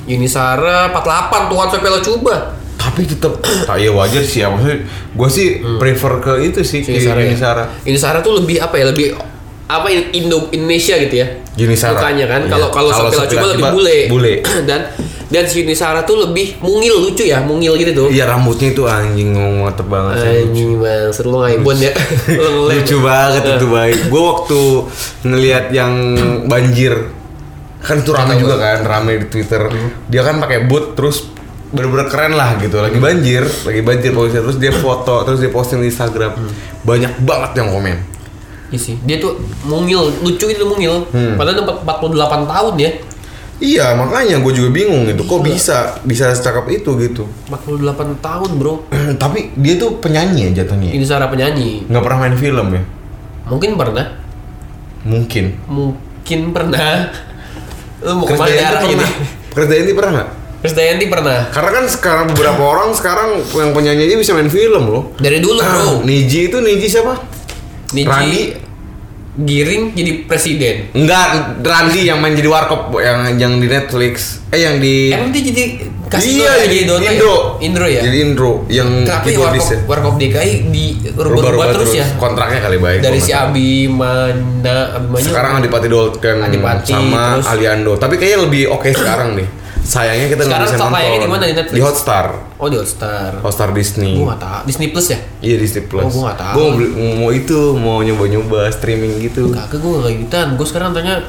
Yunisara 48 tuan Sophia Lacuba Tapi tetap *clears throat* tak ya wajar sih ya maksudnya gue sih prefer ke itu sih ke Yuni Sara Yuni ya. Sarah. Tuh lebih apa ya? Lebih apa Indo Indonesia gitu ya. Yuni Sara. Mukanya kan. Iya. Kalau kalau Kalau Sophia Sophia Lacuba lebih bule. bule. *clears throat* dan dan si Yuni Sara tuh lebih mungil lucu ya, mungil gitu tuh. Iya rambutnya itu anjing ngomong mantep banget sih. Anjing bang, seru ngaibon ya. *laughs* Lucu banget itu baik. *laughs* Gue waktu ngelihat yang banjir kan itu rame juga kan, rame di Twitter. Dia kan pakai boot terus bener-bener keren lah gitu. Lagi banjir, lagi banjir posisi terus dia foto, terus dia posting di Instagram. Banyak banget yang komen. Iya sih. Dia tuh mungil, lucu itu mungil. Hmm. Padahal udah 48 tahun ya. Iya, makanya gue juga bingung gitu. Kok bisa bisa secakap itu gitu. 48 tahun, Bro. *clears throat* Tapi dia tuh penyanyi ya jatuhnya. Ini Sara penyanyi. Nggak pernah main film ya? Mungkin pernah. Mungkin. Mungkin pernah. *laughs* Lu mau ke mana pernah. nih? Chris Dayanti pernah nggak? Chris Dayanti pernah. Karena kan sekarang beberapa *clears throat* orang sekarang yang penyanyi aja bisa main film loh. Dari dulu, Bro. *clears throat* Niji itu Niji siapa? Niji Randi? Giring jadi presiden. Enggak, Randy yang main jadi warkop yang yang di Netflix. Eh yang di Emang dia jadi kasih Iya, jadi Dono ya? Indro. Indro ya? Jadi Indro yang Tapi Warkop, ya. Warkop DKI di rubah-rubah Rubah-rubah terus, ya. Kontraknya kali baik. Dari si. Abi Mana Abimanya Sekarang Adipati Dolken Adipati, sama terus- Aliando. Tapi kayaknya lebih oke sekarang nih. Sayangnya kita nggak Sekarang bisa nonton. tayangnya di mana, di Netflix? Di Hotstar. Oh di All-Star. Hotstar Disney. Gua nggak tahu. Disney Plus ya? Iya Disney Plus. Oh, gua nggak tahu. Gua mau, itu, mau nyoba-nyoba streaming gitu. Kagak gue gak ikutan. Gue sekarang tanya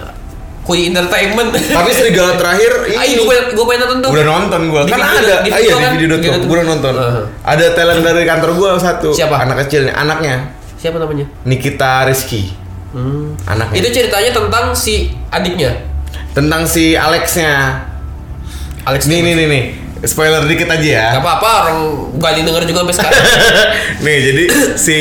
Koi Entertainment. Tapi serigala terakhir *laughs* ini Ayo gue pengen, gue pengen nonton tuh. udah nonton. Di kan video- ada. di ah, video iya kan? di video.com Video udah nonton. Uh-huh. Ada talent dari kantor gua satu. Siapa? Anak kecil nih, anaknya. Siapa namanya? Nikita Rizky. Hmm. Anaknya. Itu ceritanya tentang si adiknya. Tentang si Alexnya. Alex Nih nih nih nih. Spoiler dikit aja ya. Gak apa-apa orang gak didengar juga sampai sekarang. *laughs* nih jadi *coughs* si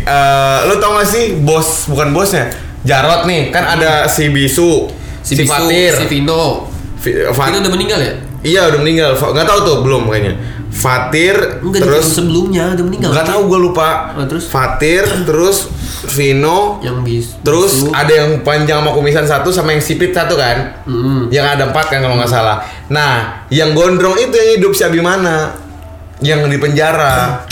eh, lo tau gak sih bos bukan bosnya Jarot nih kan ada si Bisu si, Bisu, Fatir si Vino. Vino udah meninggal ya? Iya udah meninggal nggak tahu tuh belum kayaknya Fatir Enggak terus sebelumnya udah meninggal. nggak tahu gue lupa Oh, terus? Fatir terus Vino Yang bis. terus bisu. ada yang panjang sama kumisan satu sama yang sipit satu kan Mm-mm. yang ada empat kan kalau nggak salah nah yang gondrong itu yang hidup si Abimana yang di penjara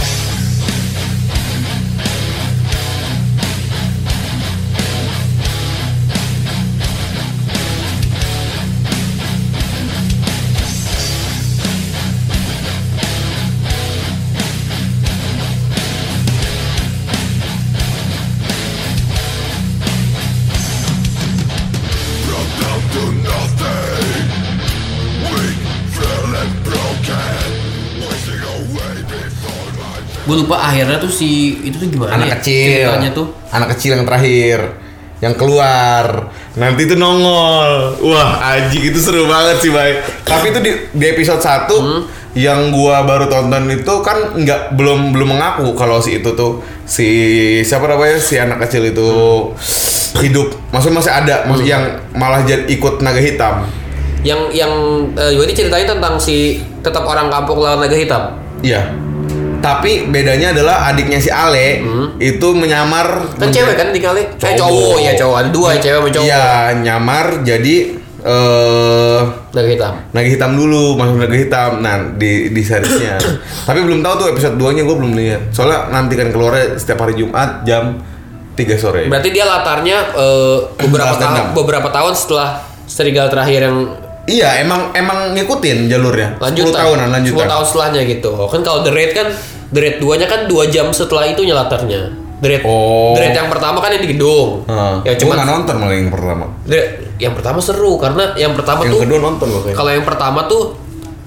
Gue lupa akhirnya tuh si itu tuh gimana anak ya? kecil Ceritanya tuh. anak kecil yang terakhir yang keluar Nanti itu nongol. Wah, anjing itu seru banget sih, Bay. Tapi itu di, di episode 1 Hmm. yang gua baru tonton itu kan nggak belum belum mengaku kalau si itu tuh si siapa namanya si anak kecil itu hidup. Maksudnya masih ada, Hmm. yang malah jadi ikut naga hitam. Yang yang eh, jadi ceritanya tentang si tetap orang kampung lawan naga hitam. Iya. Tapi bedanya adalah adiknya si Ale itu menyamar Hmm. Kan cewek kan dikali. Eh Cowok. cowok ya cowok. Ada dua ya cewek sama cowok. Iya, nyamar jadi eh Naga hitam. naga hitam dulu, masuk naga hitam. Nah, di di seriesnya. *coughs* Tapi belum tahu tuh episode 2-nya gue belum lihat. Soalnya nanti kan keluarnya setiap hari Jumat jam 3 sore. Berarti dia latarnya eh, beberapa tahun beberapa tahun setelah serigala terakhir yang Iya, emang emang ngikutin jalurnya. lanjutan. 10 tahunan 10 lanjutan. tahun setelahnya gitu. Kan kalau The Raid kan The Raid 2-nya kan 2 jam setelah itu latarnya. The Raid, Oh. The Raid yang pertama kan yang di gedung. Heeh. Ya cuma nonton malah yang pertama. The yang pertama seru karena yang pertama Yang tuh kedua nonton loh kalau yang pertama tuh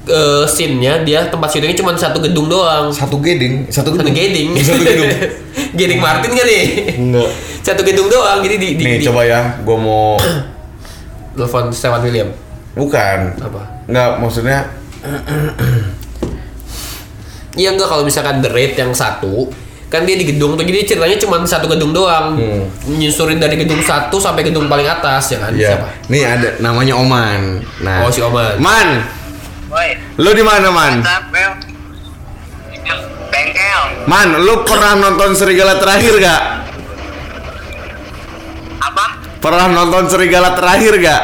eh, scene-nya dia tempat syutingnya cuma satu gedung doang. Satu geding, satu Satu gedung. geding. Satu gedung. *laughs* geding Martin kan nih? Enggak. Satu gedung doang jadi di, di, Nih di- coba ya, gua mau *coughs* telepon Stefan William. Bukan. Apa? Enggak, maksudnya Iya enggak kalau misalkan The Raid yang satu kan dia di gedung tuh jadi ceritanya cuma satu gedung doang Hmm. nyusurin dari gedung satu sampai gedung paling atas ya kan Iya. siapa Nih ada namanya Oman. Nah. Oh, si Oman. Man, Woi, lu di mana, Man? Bengkel. Man, lu pernah nonton Serigala terakhir gak? Apa? Pernah nonton Serigala terakhir gak?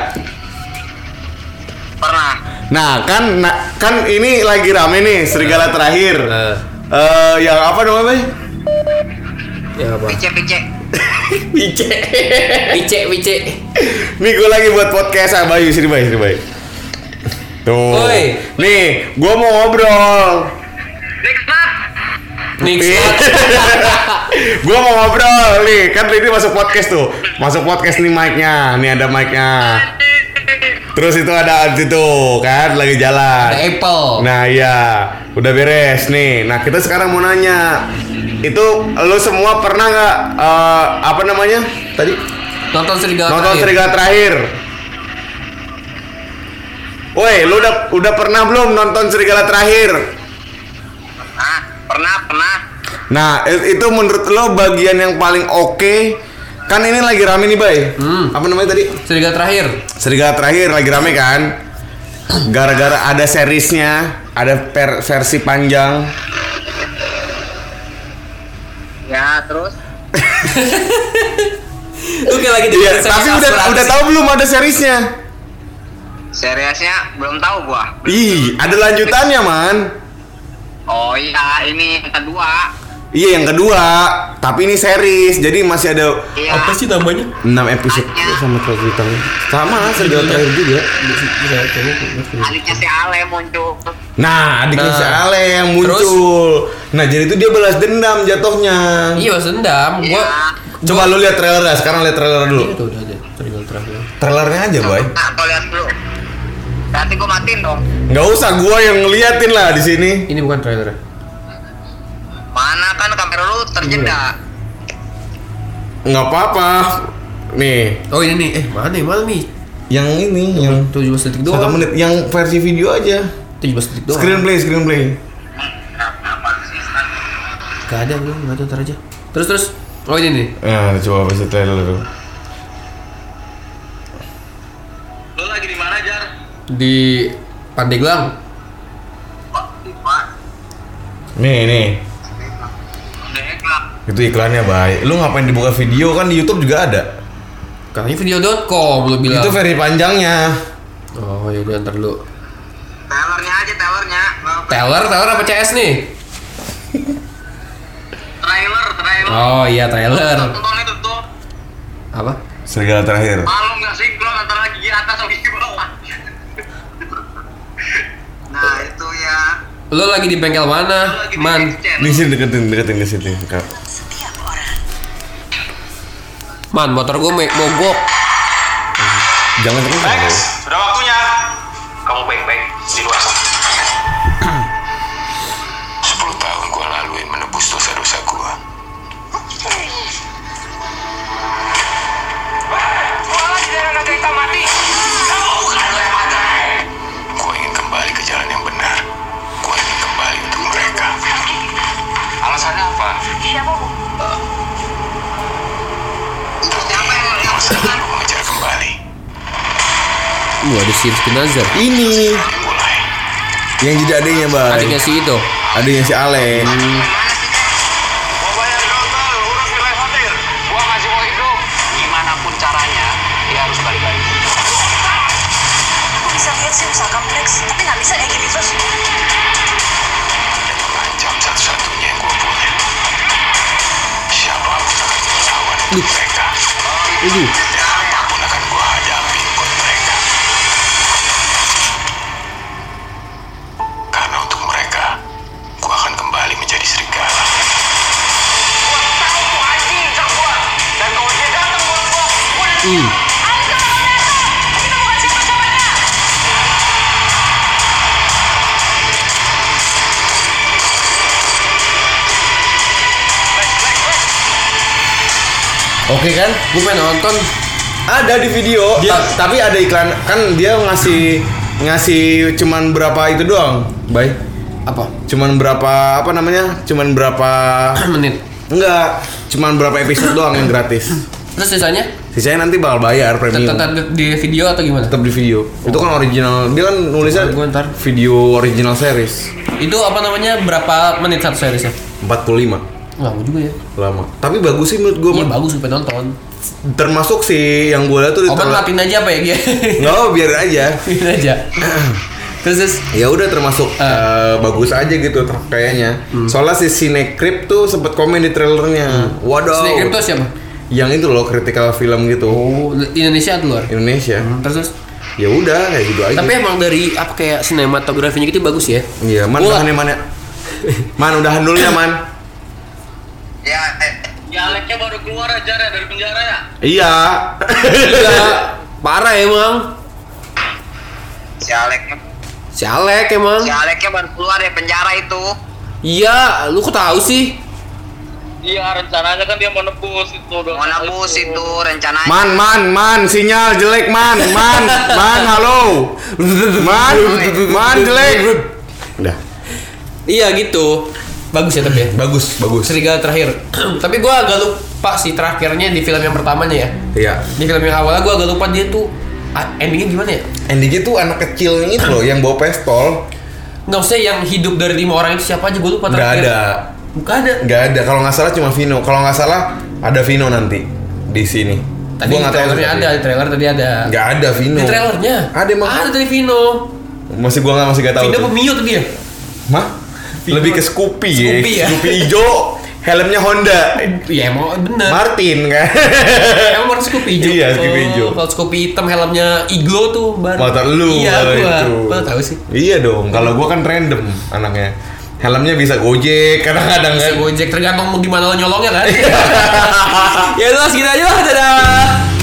Pernah. Nah, kan nah, kan ini lagi rame nih Serigala terakhir. Eh. Eh, yang apa namanya? ya apa Pice, pice. pice pice pice Nih gue lagi buat podcast ah Bayu, sini Bayu, sini Bayu. Tuh. Woi. Nih, gue mau ngobrol. *laughs* Gue mau ngobrol nih, kan ini masuk podcast tuh, masuk podcast nih mic-nya, nih ada mic-nya. Terus itu ada itu kan lagi jalan. ada Apple Nah iya, udah beres nih. Nah kita sekarang mau nanya, itu lo semua pernah nggak eh, apa namanya tadi nonton serigala nonton terakhir. Serigala terakhir? Woi, lo udah udah pernah belum nonton Serigala terakhir? Ah, pernah, pernah. Nah, itu menurut lo bagian yang paling oke? Kan ini lagi rame nih, Bay. Hmm. Apa namanya tadi? serigala terakhir Serigala terakhir lagi rame kan? Gara-gara ada seriesnya, ada per- versi panjang. Ya, terus? *laughs* kayak lagi Iya, dengerin tapi udah asuransi. udah tahu belum ada seriesnya? Seriusnya belum tahu gua. Ih, ada lanjutannya, man. Oh iya, ini yang kedua. Iya, yang kedua. Tapi ini series, jadi masih ada Iya. apa sih namanya 6 episode sama cerita. Sama, Serigala terakhir juga. Adiknya si Ale muncul. Nah, adiknya Nah. si Ale yang Terus? muncul. Nah, jadi itu dia balas dendam jatuhnya. iya mas dendam gua Iya. Coba lu lihat trailer dah. Sekarang lihat trailer dulu. itu udah ada serigala terakhir Trailernya aja, boy. Nah, kau lihat dulu. Nanti gua matiin dong. Nggak usah gua yang ngeliatin lah di sini. ini bukan trailer Mana kan kamera lu terjeda. Nggak apa-apa. Nih, oh ini nih eh mana nih mana nih yang ini yang 17 detik satu doang menit yang versi video aja. 17 detik doang Screenplay, screenplay. Gak ada belum, gak ada ntar aja. Terus terus. Oh ini nih. Nah, coba baca trailer dulu. Lu lagi di mana, Jar? Di Pandeglang. Di Pak. Nih, nih. Itu iklannya, Bay. Lu ngapain dibuka video kan di YouTube juga ada. Katanya video.com lu bilang. Itu versi panjangnya. Oh ya udah ntar dulu. Trailernya aja, trailernya. Taylor, Taylor apa CS nih? Trailer, trailer. Oh iya trailer. Tonton itu tuh. Apa? Serigala terakhir. Malu nggak sinkron antara gigi atas sama gigi bawah. *laughs* nah itu ya. Lu lagi di bengkel mana? Lu lagi di Man. Di sini deketin, deketin ke sini. Man, motor gue mogok. Jangan terus. Ada si Rizky Nazar. Ini yang jadi adiknya, Bay. Adiknya si itu. Adiknya si Ale. Mau bayar Oke kan? Gue pengen nonton. Ada di video, Dia- ta- tapi ada iklan kan dia ngasih ngasih cuman berapa itu doang, Bay. Apa? Cuman berapa apa namanya? Cuman berapa *clears throat* Menit. enggak, cuman berapa episode doang yang gratis. Terus sisanya? Sisanya nanti bakal bayar premium. Tetap di video atau gimana? Tetap di video. Itu kan original. Dia kan nulisnya Oh, gua ntar. video original series Itu apa namanya? Berapa menit satu seriesnya? 45 Lama juga ya. lama. Tapi bagus sih menurut gue. Iya bagus gue pengen nonton. Termasuk sih yang gue lihat tuh Obat terla- matiin aja apa ya dia? *laughs* Nggak, oh, biar aja. *laughs* Matiin aja. *clears throat* terus terus. ya udah termasuk. Hmm. eh, bagus aja gitu ter- kayaknya. Soalnya si Cinecrip tuh sempet komen di trailernya. Waduh. Snake itu siapa? Yang itu loh critical film gitu. Oh, Indonesia atau luar? Indonesia. Terus terus. Ya udah kayak gitu aja. Tapi emang dari apa kayak sinematografinya gitu bagus ya? Iya, man udahan ya, man ya. *laughs* Man udahan dulu ya, man. Ya, eh, dialeknya baru keluar aja ya dari penjara ya. Iya. Iya, parah emang. Si Alek, Si Alek emang. si Aleknya baru keluar dari penjara itu. Iya, lu kok tahu sih? Iya, rencananya kan dia mau nebus itu. Mau nebus itu rencananya. Man, man, man, sinyal jelek, man, man, man, halo, man, man jelek. Udah, Iya gitu. Bagus ya tapi ya. bagus, bagus. Serigala terakhir. *clears throat* tapi gua agak lupa sih terakhirnya di film yang pertamanya ya. Iya. Di film yang awalnya gua agak lupa dia tuh ah, endingnya gimana ya? Endingnya tuh anak kecilnya itu loh yang bawa pistol. Nggak usah yang hidup dari lima orang itu siapa aja gue lupa terakhir. ada, Nggak ada. nggak ada. Kalau nggak salah cuma Vino. Kalau nggak salah ada Vino nanti di sini. Tadi Gua di trailernya ada, di trailer tadi ada. Nggak ada Vino. Di trailernya. Ada emang. Ada dari Vino. Masih gua nggak masih nggak tahu. Vino Mio tuh dia? Mah? Lebih ke Scoopy, Scoopy ya? Scoopy hijau, helmnya Honda. Iya emang bener. Martin kan. *laughs* Emang warna Scoopy hijau. Iya, Scoopy Oh, hijau. Kalau Scoopy hitam helmnya Iglo tuh baru. Motor lu Iya gua. itu. Gua tahu sih. Iya dong, kalau gua kan random anaknya. Helmnya bisa gojek, kadang-kadang Bisa kan. gojek tergantung mau gimana lo nyolongnya kan. *laughs* *laughs* ya udah segitu aja lah. Dadah.